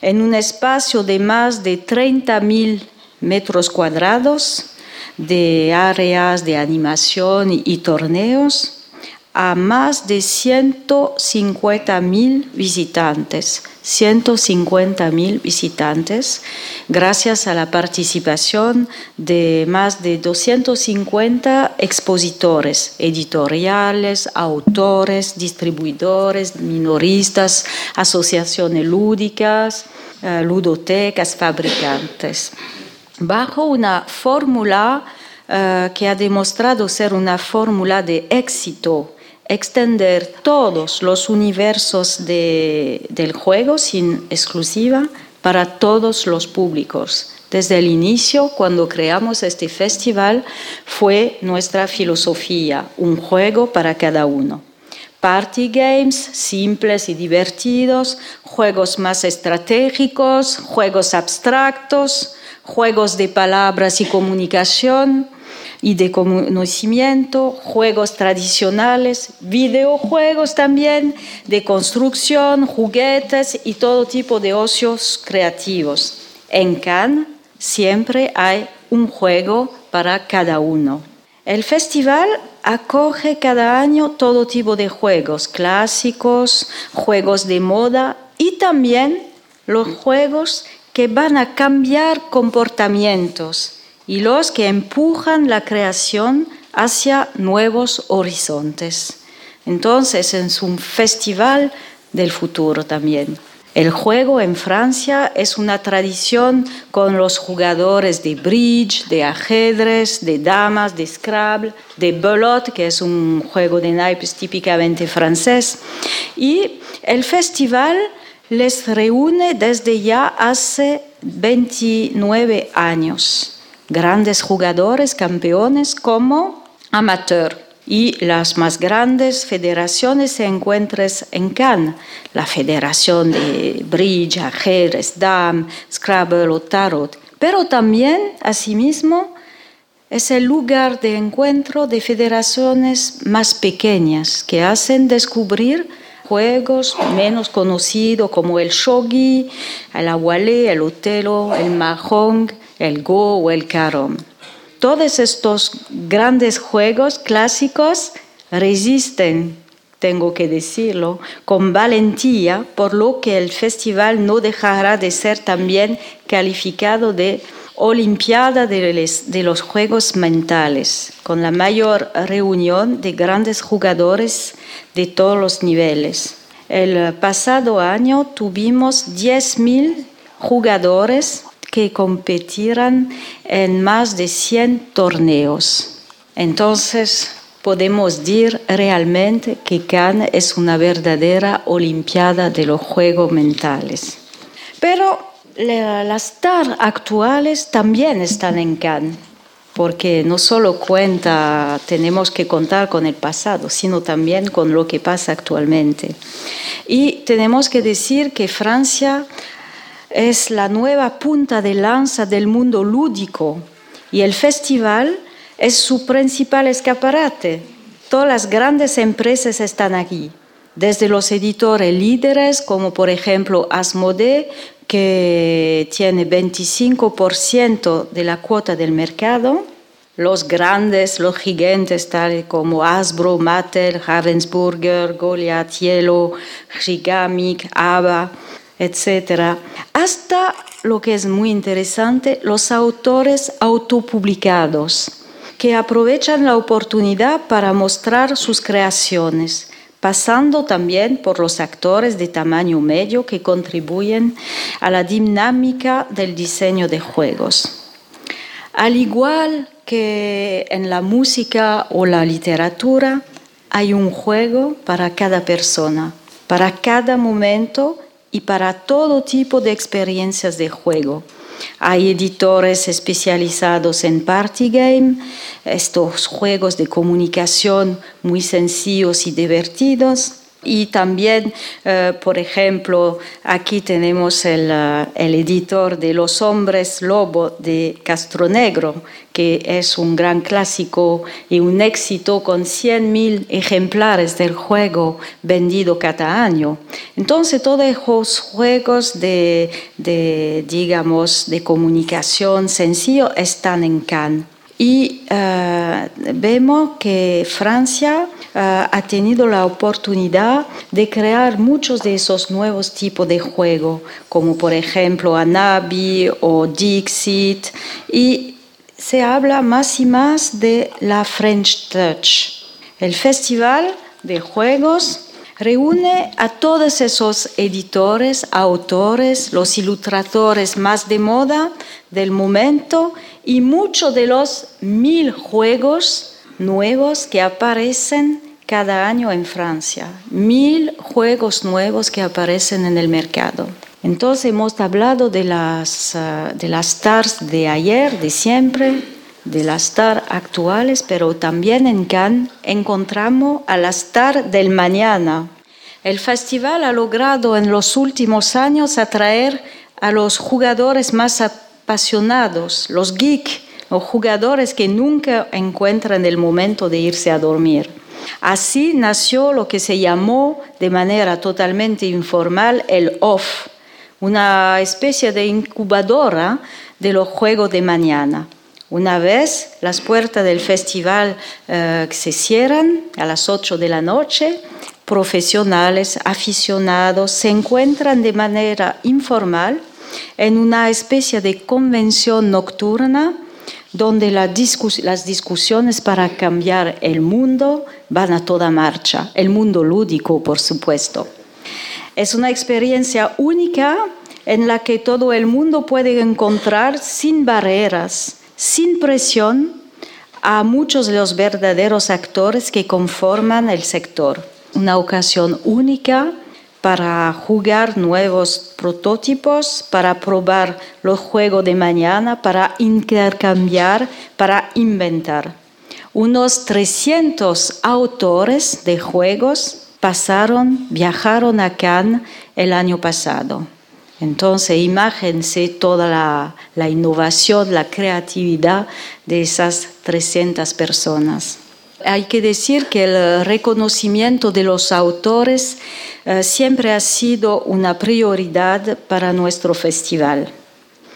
en un espacio de más de 30.000 metros cuadrados de áreas de animación y, torneos a más de 150 mil visitantes, 150 mil visitantes, gracias a la participación de más de 250 expositores, editoriales, autores, distribuidores, minoristas, asociaciones lúdicas, eh, ludotecas, fabricantes bajo una fórmula uh, que ha demostrado ser una fórmula de éxito, extender todos los universos de, del juego sin exclusiva para todos los públicos. Desde el inicio, cuando creamos este festival, fue nuestra filosofía, un juego para cada uno. Party games simples y divertidos, juegos más estratégicos, juegos abstractos, juegos de palabras y comunicación, y de conocimiento, juegos tradicionales, videojuegos también, de construcción, juguetes y todo tipo de ocios creativos. En Cannes siempre hay un juego para cada uno. El festival acoge cada año todo tipo de juegos, clásicos, juegos de moda y también los juegos que van a cambiar comportamientos y los que empujan la creación hacia nuevos horizontes. Entonces es un festival del futuro también. El juego en Francia es una tradición con los jugadores de bridge, de ajedrez, de damas, de Scrabble, de belote, que es un juego de naipes típicamente francés. Y el festival les reúne desde ya hace 29 años. Grandes jugadores, campeones como amateur. Y las más grandes federaciones se encuentran en Cannes, la Federación de Bridge, Ajedrez, Dam, Scrabble o Tarot, pero también, asimismo, es el lugar de encuentro de federaciones más pequeñas que hacen descubrir juegos menos conocidos como el shogi, el agualé, el otelo, el mahjong, el go o el carom. Todos estos grandes juegos clásicos resisten, tengo que decirlo, con valentía, por lo que el festival no dejará de ser también calificado de Olimpiada de los Juegos Mentales, con la mayor reunión de grandes jugadores de todos los niveles. El pasado año tuvimos 10.000 jugadores que competirán en más de 100 torneos. Entonces, podemos decir realmente que Cannes es una verdadera olimpiada de los juegos mentales. Pero las stars actuales también están en Cannes, porque no solo cuenta, tenemos que contar con el pasado, sino también con lo que pasa actualmente. Y tenemos que decir que Francia es la nueva punta de lanza del mundo lúdico y el festival es su principal escaparate. Todas las grandes empresas están aquí, desde los editores líderes como por ejemplo Asmodee, que tiene 25% de la cuota del mercado, los grandes, los gigantes tales como Hasbro, Mattel, Ravensburger, Goliath, Yellow, Gigamic, ABBA, etcétera, hasta lo que es muy interesante, los autores autopublicados, que aprovechan la oportunidad para mostrar sus creaciones, pasando también por los actores de tamaño medio que contribuyen a la dinámica del diseño de juegos. Al igual que en la música o la literatura, hay un juego para cada persona, para cada momento y para todo tipo de experiencias de juego. Hay editores especializados en party game, estos juegos de comunicación muy sencillos y divertidos. Y también, eh, por ejemplo, aquí tenemos el, eh, el, editor de Los Hombres Lobo de Castronegro, que es un gran clásico y un éxito con 100.000 ejemplares del juego vendido cada año. Entonces, todos esos juegos de, de digamos, de comunicación sencillo están en Cannes. Y uh, vemos que Francia ha tenido la oportunidad de crear muchos de esos nuevos tipos de juego, como por ejemplo Anabi o Dixit, y se habla más y más de la French Touch. El festival de juegos reúne a todos esos editores, autores, los ilustradores más de moda del momento y muchos de los mil juegos nuevos que aparecen cada año en Francia. Mil juegos nuevos que aparecen en el mercado. Entonces hemos hablado de las, uh, de las stars de ayer, de siempre, de las stars actuales, pero también en Cannes encontramos a la star del mañana. El festival ha logrado en los últimos años atraer a los jugadores más apasionados, los geeks, o jugadores que nunca encuentran el momento de irse a dormir. Así nació lo que se llamó de manera totalmente informal el OFF, una especie de incubadora de los juegos de mañana. Una vez las puertas del festival eh, se cierran a las 8 de la noche, profesionales, aficionados se encuentran de manera informal en una especie de convención nocturna donde las discusiones para cambiar el mundo van a toda marcha, el mundo lúdico, por supuesto. Es una experiencia única en la que todo el mundo puede encontrar sin barreras, sin presión, a muchos de los verdaderos actores que conforman el sector. Una ocasión única para jugar nuevos prototipos, para probar los juegos de mañana, para intercambiar, para inventar. Unos 300 autores de juegos pasaron, viajaron a Cannes el año pasado. Entonces, imagínense toda la, la, innovación, la creatividad de esas 300 personas. Hay que decir que el reconocimiento de los autores eh, siempre ha sido una prioridad para nuestro festival.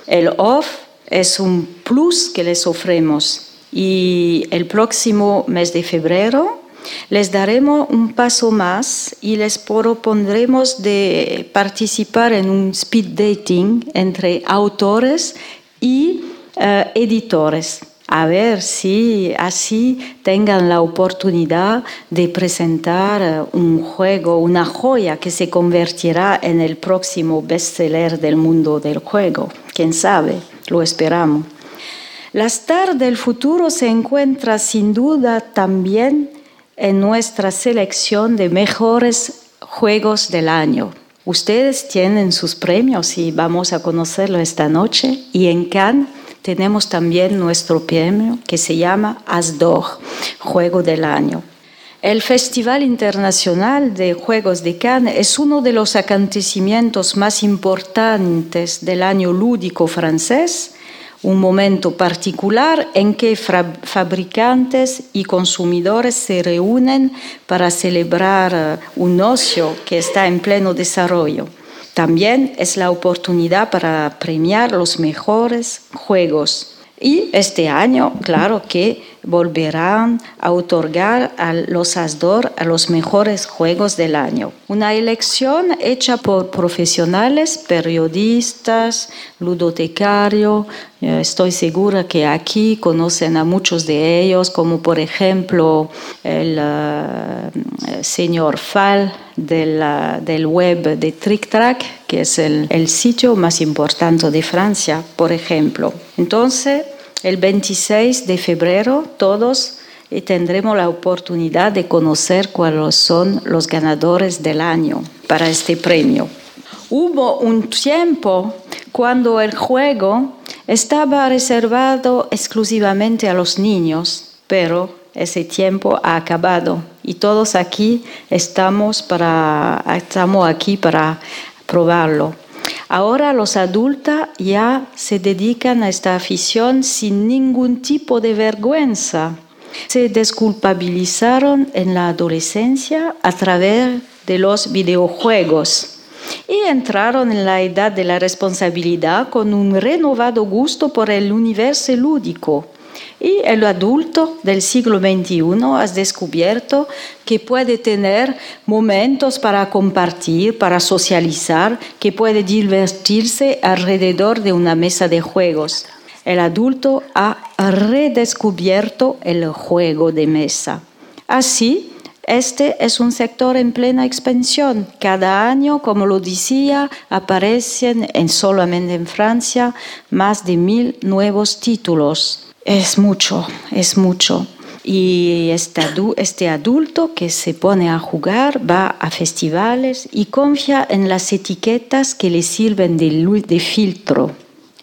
El OFF es un plus que les ofrecemos y el próximo mes de febrero les daremos un paso más y les propondremos de participar en un speed dating entre autores y eh, editores. A ver si así tengan la oportunidad de presentar eh, un juego, una joya que se convertirá en el próximo bestseller del mundo del juego. Quién sabe, lo esperamos. La star del futuro se encuentra sin duda también en nuestra selección de mejores juegos del año. Ustedes tienen sus premios y vamos a conocerlo esta noche. Y en Cannes tenemos también nuestro premio que se llama Asdor, Juego del Año. El Festival Internacional de Juegos de Cannes es uno de los acontecimientos más importantes del año lúdico francés un momento particular en que fabricantes y consumidores se reúnen para celebrar eh, un ocio que está en pleno desarrollo. También es la oportunidad para premiar los mejores juegos. Y este año, claro que volverán a otorgar a los ASDOR a los mejores juegos del año. Una elección hecha por profesionales, periodistas, ludotecarios. Eh, estoy segura que aquí conocen a muchos de ellos, como por ejemplo el, eh, señor Fall del, web de Trick Track, que es el, el sitio más importante de Francia, por ejemplo. Entonces, el 26 de febrero todos eh, tendremos la oportunidad de conocer cuáles son los ganadores del año para este premio. Hubo un tiempo cuando el juego estaba reservado exclusivamente a los niños, pero ese tiempo ha acabado y todos aquí estamos, para, estamos aquí para probarlo. Ahora los adultos ya se dedican a esta afición sin ningún tipo de vergüenza. Se desculpabilizaron en la adolescencia a través de los videojuegos y entraron en la edad de la responsabilidad con un renovado gusto por el universo lúdico y el adulto del siglo XXI ha descubierto que puede tener momentos para compartir, para socializar, que puede divertirse alrededor de una mesa de juegos. El adulto ha redescubierto el juego de mesa. Así, este es un sector en plena expansión. Cada año, como lo decía, aparecen en, solamente en Francia más de mil nuevos títulos. Es mucho, es mucho. Y este, este, adulto que se pone a jugar va a festivales y confía en las etiquetas que le sirven de, de filtro.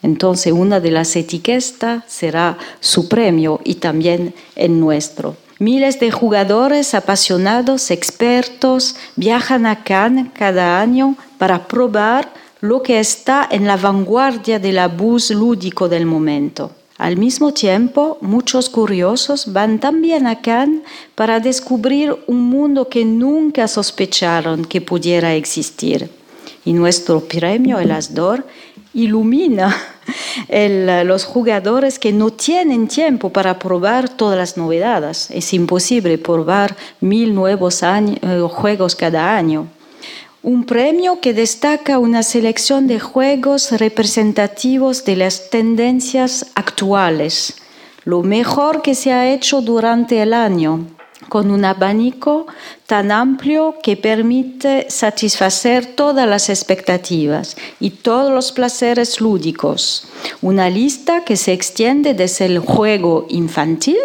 Entonces una de las etiquetas será su premio y también el nuestro. Miles de jugadores apasionados, expertos, viajan a Cannes cada año para probar lo que está en la vanguardia del abuso lúdico del momento. Al mismo tiempo, muchos curiosos van también a Cannes para descubrir un mundo que nunca sospecharon que pudiera existir. Y nuestro premio, el Asdor, ilumina el, los jugadores que no tienen tiempo para probar todas las novedades. Es imposible probar mil nuevos eh, juegos cada año. Un premio que destaca una selección de juegos representativos de las tendencias actuales, lo mejor que se ha hecho durante el año, con un abanico tan amplio que permite satisfacer todas las expectativas y todos los placeres lúdicos. Una lista que se extiende desde el juego infantil,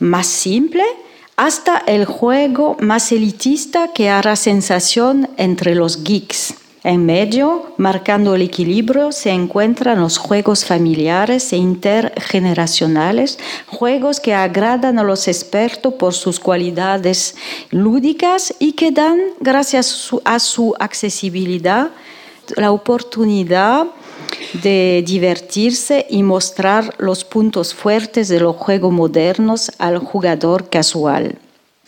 más simple, hasta el juego más elitista que hará sensación entre los geeks. En medio, marcando el equilibrio, se encuentran los juegos familiares e intergeneracionales, juegos que agradan a los expertos por sus cualidades lúdicas y que dan, gracias a su accesibilidad, la oportunidad de divertirse y mostrar los puntos fuertes de los juegos modernos al jugador casual.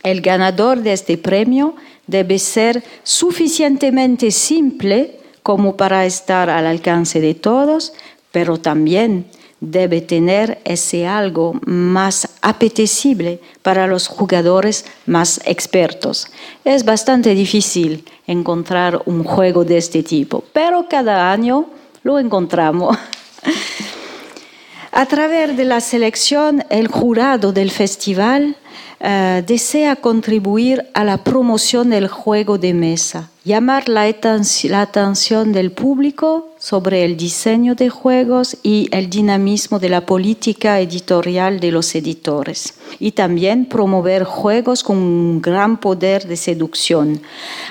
El ganador de este premio debe ser suficientemente simple como para estar al alcance de todos, pero también debe tener ese algo más apetecible para los jugadores más expertos. Es bastante difícil encontrar un juego de este tipo, pero cada año lo encontramos. A través de la selección, el jurado del festival uh, desea contribuir a la promoción del juego de mesa, llamar la, la, atención del público sobre el diseño de juegos y el dinamismo de la política editorial de los editores, y también promover juegos con un gran poder de seducción,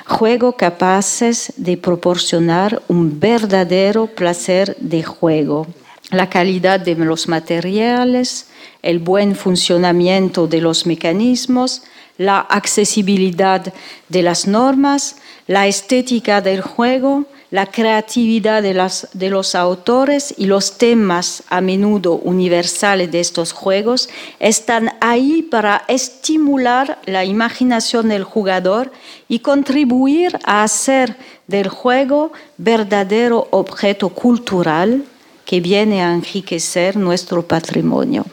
juegos capaces de proporcionar un verdadero placer de juego. La calidad de los materiales, el buen funcionamiento de los mecanismos, la accesibilidad de las normas, la estética del juego, la creatividad de, los autores y los temas a menudo universales de estos juegos están ahí para estimular la imaginación del jugador y contribuir a hacer del juego verdadero objeto cultural que viene a enriquecer nuestro patrimonio.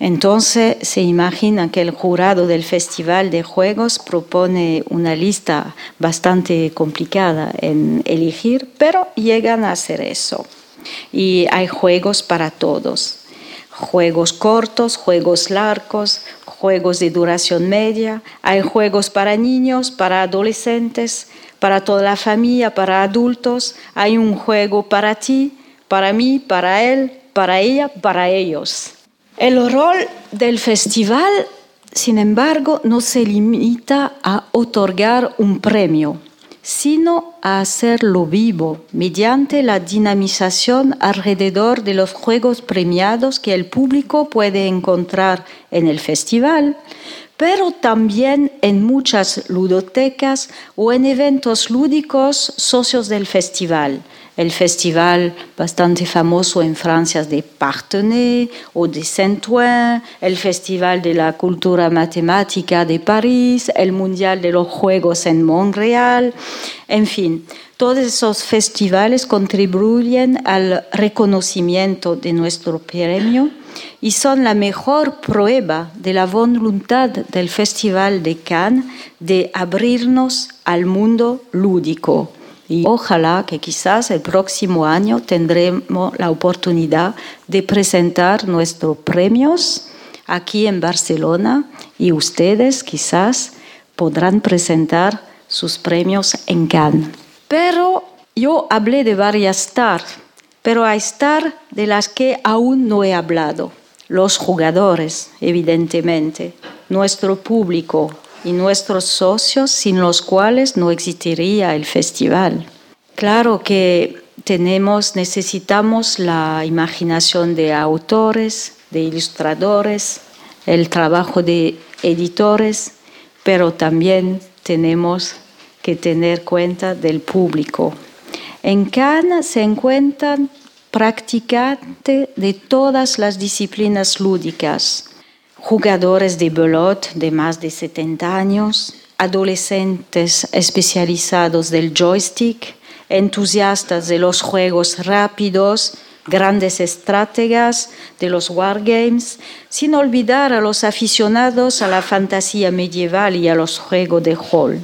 Entonces se imagina que el jurado del Festival de Juegos propone una lista bastante complicada en elegir, pero llegan a hacer eso. Y hay juegos para todos. Juegos cortos, juegos largos, juegos de duración media, hay juegos para niños, para adolescentes, para toda la familia, para adultos, hay un juego para ti, para mí, para él, para ella, para ellos. El rol del festival, sin embargo, no se limita a otorgar un premio, sino a hacerlo vivo mediante la dinamización alrededor de los juegos premiados que el público puede encontrar en el festival, pero también en muchas ludotecas o en eventos lúdicos socios del festival el festival bastante famoso en Francia de Partenay o de Saint-Ouen, el Festival de la Cultura Matemática de París, el Mundial de los Juegos en Montreal, en fin. Todos esos festivales contribuyen al reconocimiento de nuestro premio y son la mejor prueba de la voluntad del Festival de Cannes de abrirnos al mundo lúdico y ojalá que quizás el próximo año tendremos la oportunidad de presentar nuestros premios aquí en Barcelona y ustedes quizás podrán presentar sus premios en Cannes. Pero yo hablé de varias stars, pero hay stars de las que aún no he hablado. Los jugadores, evidentemente, nuestro público, y nuestros socios sin los cuales no existiría el festival. Claro que tenemos, necesitamos la imaginación de autores, de ilustradores, el trabajo de editores, pero también tenemos que tener cuenta del público. En Cannes se encuentran practicante de todas las disciplinas lúdicas, jugadores de belot de más de 70 años, adolescentes especializados del joystick, entusiastas de los juegos rápidos, grandes estrategas de los wargames, sin olvidar a los aficionados a la fantasía medieval y a los juegos de hall.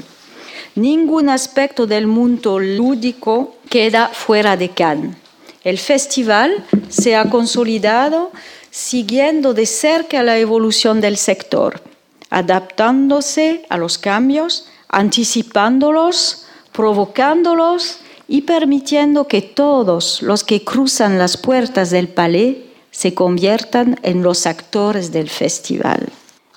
Ningún aspecto del mundo lúdico queda fuera de Cannes. El festival se ha consolidado siguiendo de cerca la evolución del sector, adaptándose a los cambios, anticipándolos, provocándolos y permitiendo que todos los que cruzan las puertas del palais se conviertan en los actores del festival.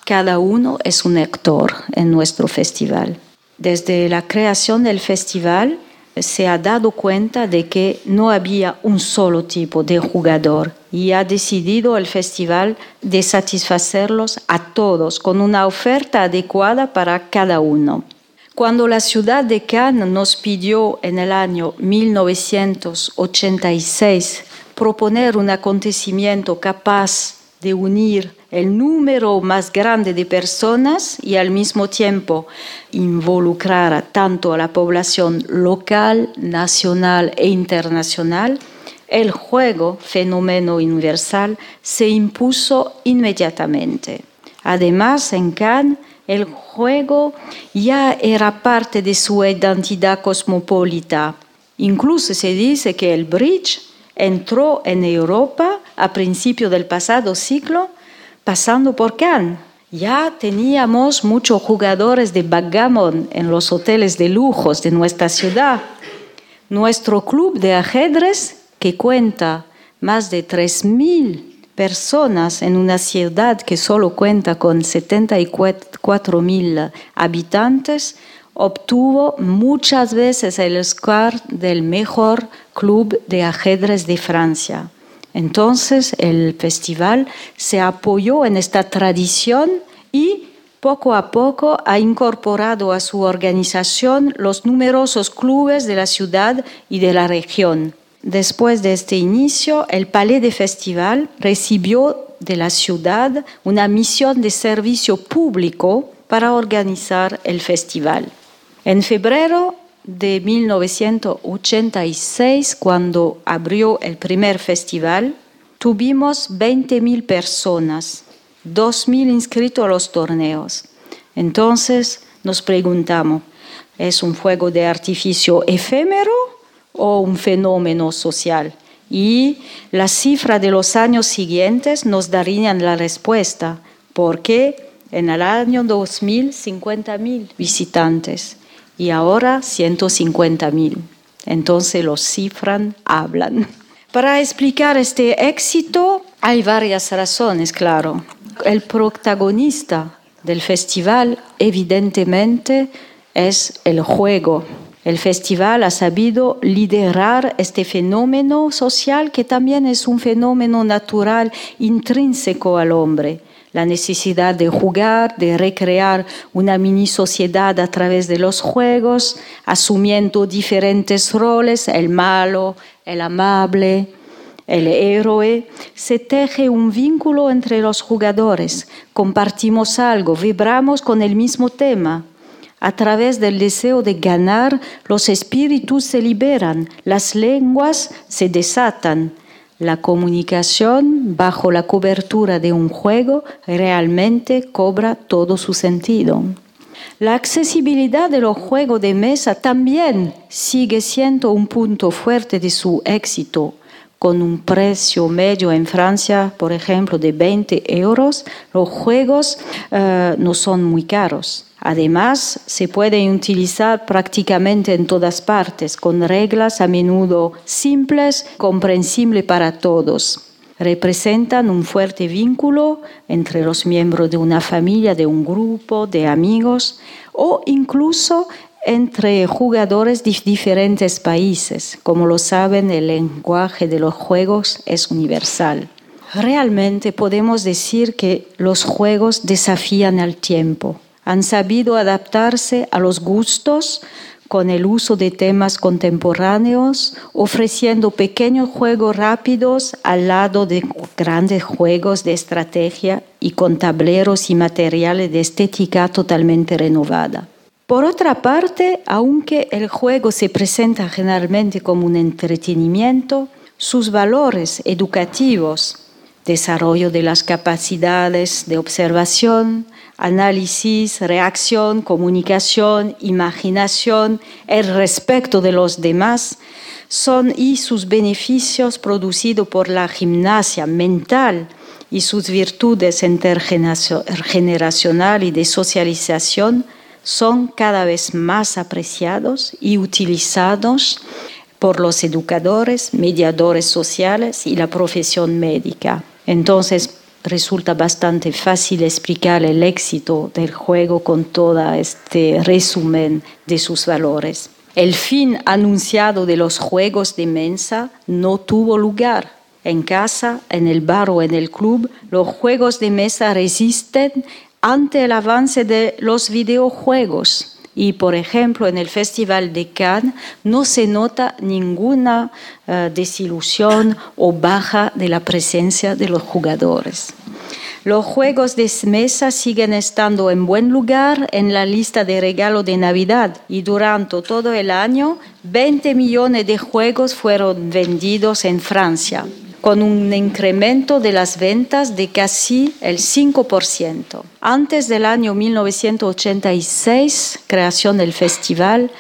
Cada uno es un actor en nuestro festival. Desde la creación del festival se ha dado cuenta de que no había un solo tipo de jugador y ha decidido el festival de satisfacerlos a todos con una oferta adecuada para cada uno. Cuando la ciudad de Cannes nos pidió en el año 1986 proponer un acontecimiento capaz de unir el número más grande de personas y al mismo tiempo involucrar tanto a la población local, nacional e internacional, el juego, fenómeno universal, se impuso inmediatamente. Además, en Cannes, el juego ya era parte de su identidad cosmopolita. Incluso se dice que el bridge entró en Europa a principios del pasado siglo pasando por Cannes. Ya teníamos muchos jugadores de backgammon en los hoteles de lujos de nuestra ciudad. Nuestro club de ajedrez, que cuenta más de 3.000 personas en una ciudad que solo cuenta con 74 mil habitantes, obtuvo muchas veces el score del mejor club de ajedrez de Francia. Entonces el festival se apoyó en esta tradición y poco a poco ha incorporado a su organización los numerosos clubes de la ciudad y de la región. Después de este inicio, el Palais de Festival recibió de la ciudad una misión de servicio público para organizar el festival. En febrero de 1986, cuando abrió el primer festival, tuvimos 20.000 personas, 2.000 inscritos a los torneos. Entonces nos preguntamos, ¿es un fuego de artificio efímero o un fenómeno social. Y las cifras de los años siguientes nos darían la respuesta, porque en el año 2000 50.000 visitantes y ahora 150.000. Entonces los cifras hablan. Para explicar este éxito hay varias razones, claro. El protagonista del festival evidentemente es el juego el festival ha sabido liderar este fenómeno social que también es un fenómeno natural intrínseco al hombre. La necesidad de jugar, de recrear una mini sociedad a través de los juegos, asumiendo diferentes roles, el malo, el amable, el héroe, se teje un vínculo entre los jugadores, compartimos algo, vibramos con el mismo tema. A través del deseo de ganar, los espíritus se liberan, las lenguas se desatan. La comunicación bajo la cobertura de un juego realmente cobra todo su sentido. La accesibilidad de los juegos de mesa también sigue siendo un punto fuerte de su éxito. Con un precio medio en Francia, por ejemplo, de 20 euros, los juegos eh, no son muy caros. Además, se pueden utilizar prácticamente en todas partes, con reglas a menudo simples, comprensibles para todos. Representan un fuerte vínculo entre los miembros de una familia, de un grupo, de amigos o incluso entre jugadores de diferentes países. Como lo saben, el lenguaje de los juegos es universal. Realmente podemos decir que los juegos desafían al tiempo han sabido adaptarse a los gustos con el uso de temas contemporáneos, ofreciendo pequeños juegos rápidos al lado de grandes juegos de estrategia y con tableros y materiales de estética totalmente renovada. Por otra parte, aunque el juego se presenta generalmente como un entretenimiento, sus valores educativos, desarrollo de las capacidades de observación, análisis, reacción, comunicación, imaginación, el respeto de los demás, son y sus beneficios producidos por la gimnasia mental y sus virtudes intergeneracional y de socialización son cada vez más apreciados y utilizados por los educadores, mediadores sociales y la profesión médica. Entonces, resulta bastante fácil explicar el éxito del juego con todo este resumen de sus valores. El fin anunciado de los juegos de mesa no tuvo lugar. En casa, en el bar o en el club, los juegos de mesa resisten ante el avance de los videojuegos. Y, por ejemplo, en el Festival de Cannes no se nota ninguna uh, desilusión o baja de la presencia de los jugadores. Los juegos de mesa siguen estando en buen lugar en la lista de regalo de Navidad y durante todo el año 20 millones de juegos fueron vendidos en Francia con un incremento de las ventas de casi el 5%. Antes del año 1986, creación del festival,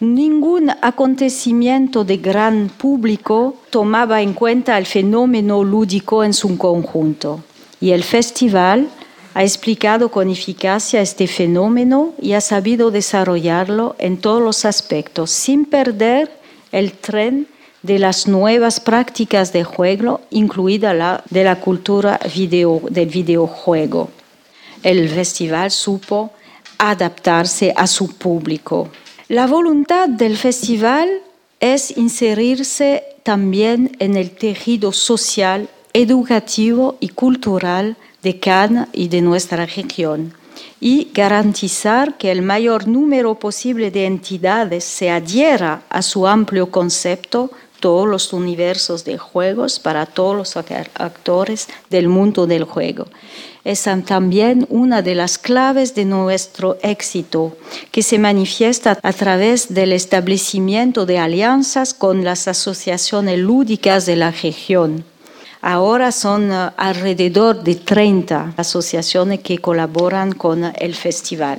ningún acontecimiento de gran público tomaba en cuenta el fenómeno lúdico en su conjunto. Y el festival ha explicado con eficacia este fenómeno y ha sabido desarrollarlo en todos los aspectos, sin perder el tren de las nuevas prácticas de juego, incluida la de la cultura video, del videojuego. El festival supo adaptarse a su público. La voluntad del festival es inserirse también en el tejido social, educativo y cultural de Cannes y de nuestra región y garantizar que el mayor número posible de entidades se adhiera a su amplio concepto todos los universos de juegos para todos los actores del mundo del juego. Es también una de las claves de nuestro éxito, que se manifiesta a través del establecimiento de alianzas con las asociaciones lúdicas de la región. Ahora son eh, alrededor de 30 asociaciones que colaboran con el festival.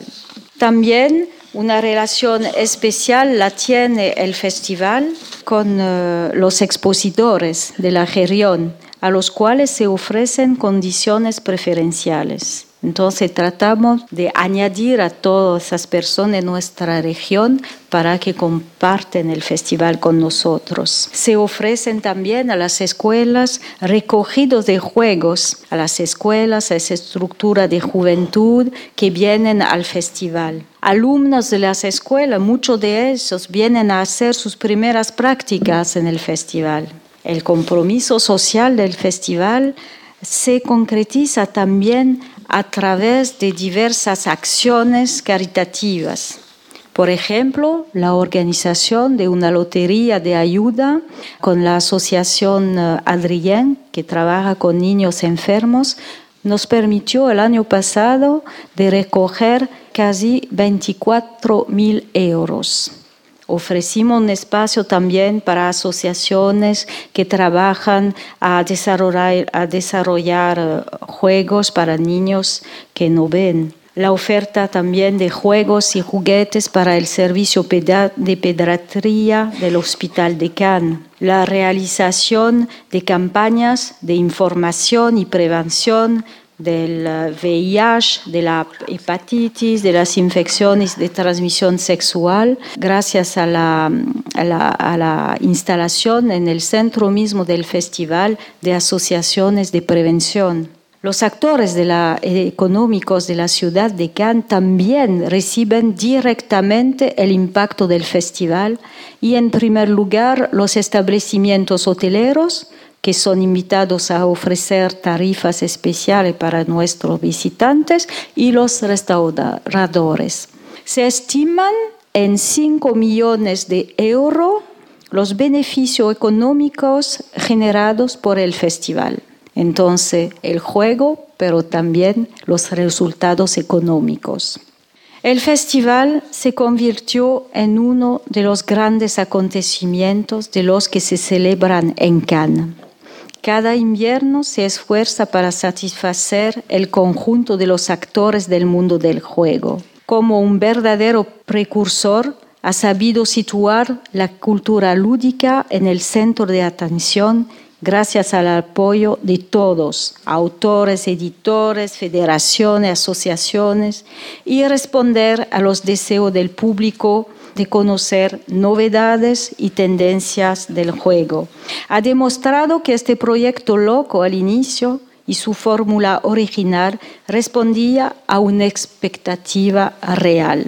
También una relación especial la tiene el festival con uh, los expositores de la región, a los cuales se ofrecen condiciones preferenciales. Entonces tratamos de añadir a todas esas personas de nuestra región para que comparten el festival con nosotros. Se ofrecen también a las escuelas recogidos de juegos, a las escuelas, a esa estructura de juventud que vienen al festival. Alumnos de las escuelas, muchos de ellos vienen a hacer sus primeras prácticas en el festival. El compromiso social del festival se concretiza también a través de diversas acciones caritativas. Por ejemplo, la organización de una lotería de ayuda con la Asociación eh, Adrien, que trabaja con niños enfermos, nos permitió el año pasado de recoger casi 24 mil euros. Ofrecimos un espacio también para asociaciones que trabajan a desarrollar, eh, juegos para niños que no ven. La oferta también de juegos y juguetes para el servicio de pediatría del Hospital de Cannes. La realización de campañas de información y prevención del VIH, de la hepatitis, de las infecciones de transmisión sexual, gracias a la, instalación en el centro mismo del festival de asociaciones de prevención. Los actores la, económicos de la ciudad de Cannes también reciben directamente el impacto del festival y en primer lugar los establecimientos hoteleros, que son invitados a ofrecer tarifas especiales para nuestros visitantes y los restauradores. Se estiman en 5 millones de euros los beneficios económicos generados por el festival. Entonces, el juego, pero también los resultados económicos. El festival se convirtió en uno de los grandes acontecimientos de los que se celebran en Cannes. Cada invierno se esfuerza para satisfacer el conjunto de los actores del mundo del juego. Como un verdadero precursor, ha sabido situar la cultura lúdica en el centro de atención gracias al apoyo de todos, autores, editores, federaciones, asociaciones, y responder a los deseos del público de conocer novedades y tendencias del juego. Ha demostrado que este proyecto loco al inicio y su fórmula original respondía a una expectativa real.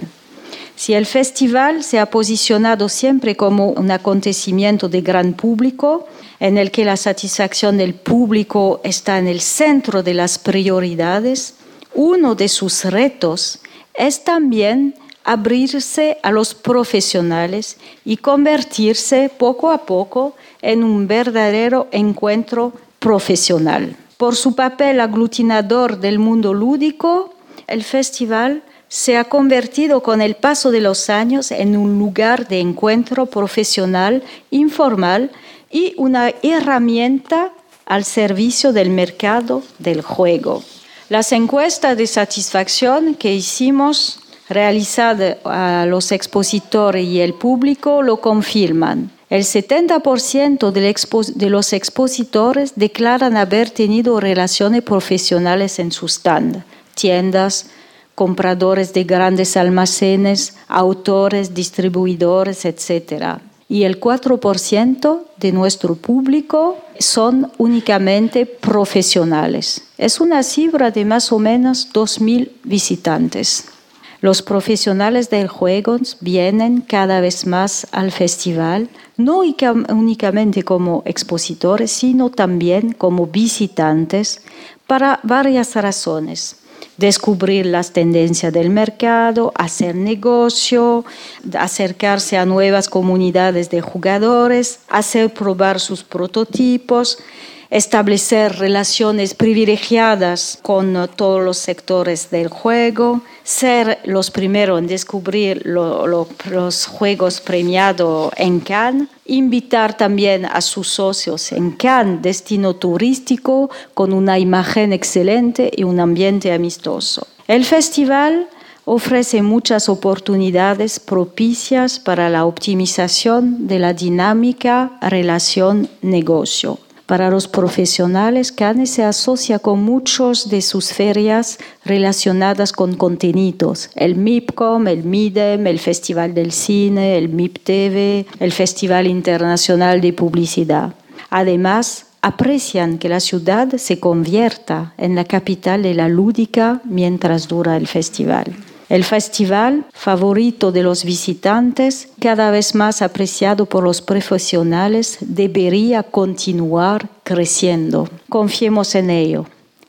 Si el festival se ha posicionado siempre como un acontecimiento de gran público, en el que la satisfacción del público está en el centro de las prioridades, uno de sus retos es también abrirse a los profesionales y convertirse poco a poco en un verdadero encuentro profesional. Por su papel aglutinador del mundo lúdico, el festival se ha convertido con el paso de los años en un lugar de encuentro profesional informal y una herramienta al servicio del mercado del juego. Las encuestas de satisfacción que hicimos realizadas a los expositores y el público lo confirman. El 70% de los expositores declaran haber tenido relaciones profesionales en su stand, tiendas, compradores de grandes almacenes, autores, distribuidores, etc. Y el 4% de nuestro público son únicamente profesionales. Es una cifra de más o menos 2.000 visitantes. Los profesionales del juego vienen cada vez más al festival, no únicamente como expositores, sino también como visitantes para varias razones. Descubrir las tendencias del mercado, hacer negocio, acercarse a nuevas comunidades de jugadores, hacer probar sus prototipos, establecer relaciones privilegiadas con todos los sectores del juego, ser los primeros en descubrir los juegos premiados en Cannes, invitar también a sus socios en Cannes, destino turístico con una imagen excelente y un ambiente amistoso. El festival ofrece muchas oportunidades propicias para la optimización de la dinámica relación-negocio para los profesionales, Cannes se asocia con muchos de sus ferias relacionadas con contenidos. El MIPCOM, el MIDEM, el Festival del Cine, el MIPTV, el Festival Internacional de Publicidad. Además, aprecian que la ciudad se convierta en la capital de la lúdica mientras dura el festival. El festival, favorito de los visitantes, cada vez más apreciado por los profesionales, debería continuar creciendo. Confiemos en ello.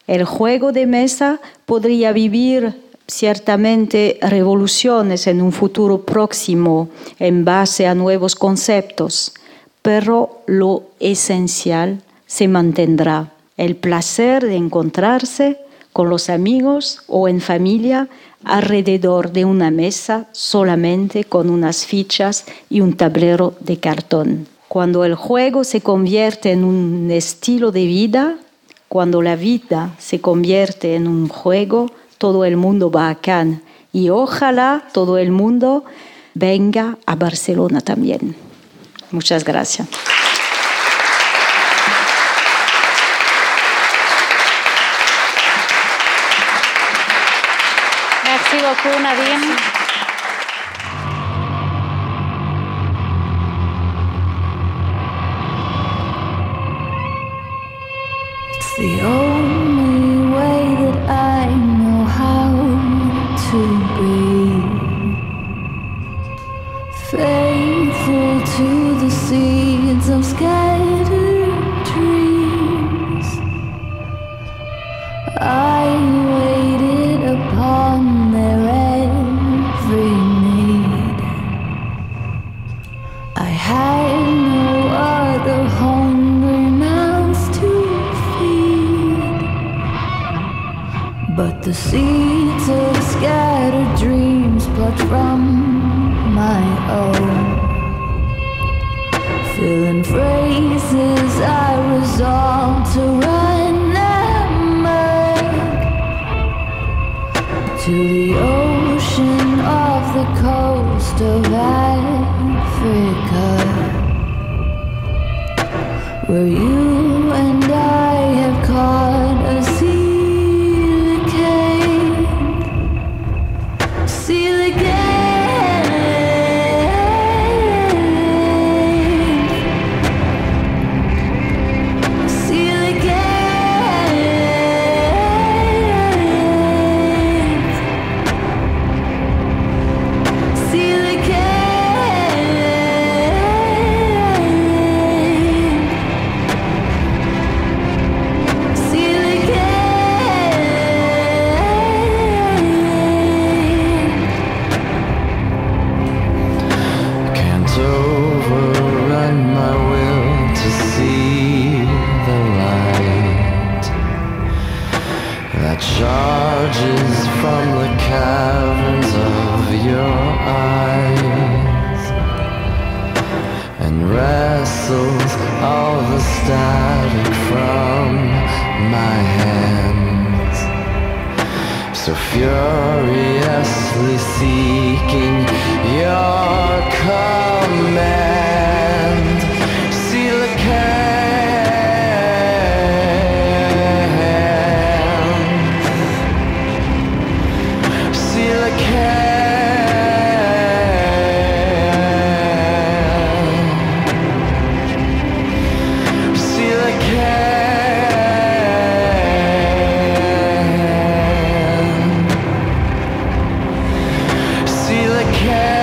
El juego de mesa podría vivir ciertamente revoluciones en un futuro próximo en base a nuevos conceptos, pero lo esencial se mantendrá. El placer de encontrarse con los amigos o en familia alrededor de una mesa solamente con unas fichas y un tablero de cartón. Cuando el juego se convierte en un estilo de vida, cuando la vida se convierte en un juego, todo el mundo va a Cannes y ojalá todo el mundo venga a Barcelona también. Muchas gracias. It's the only way that I know how to be faithful to care.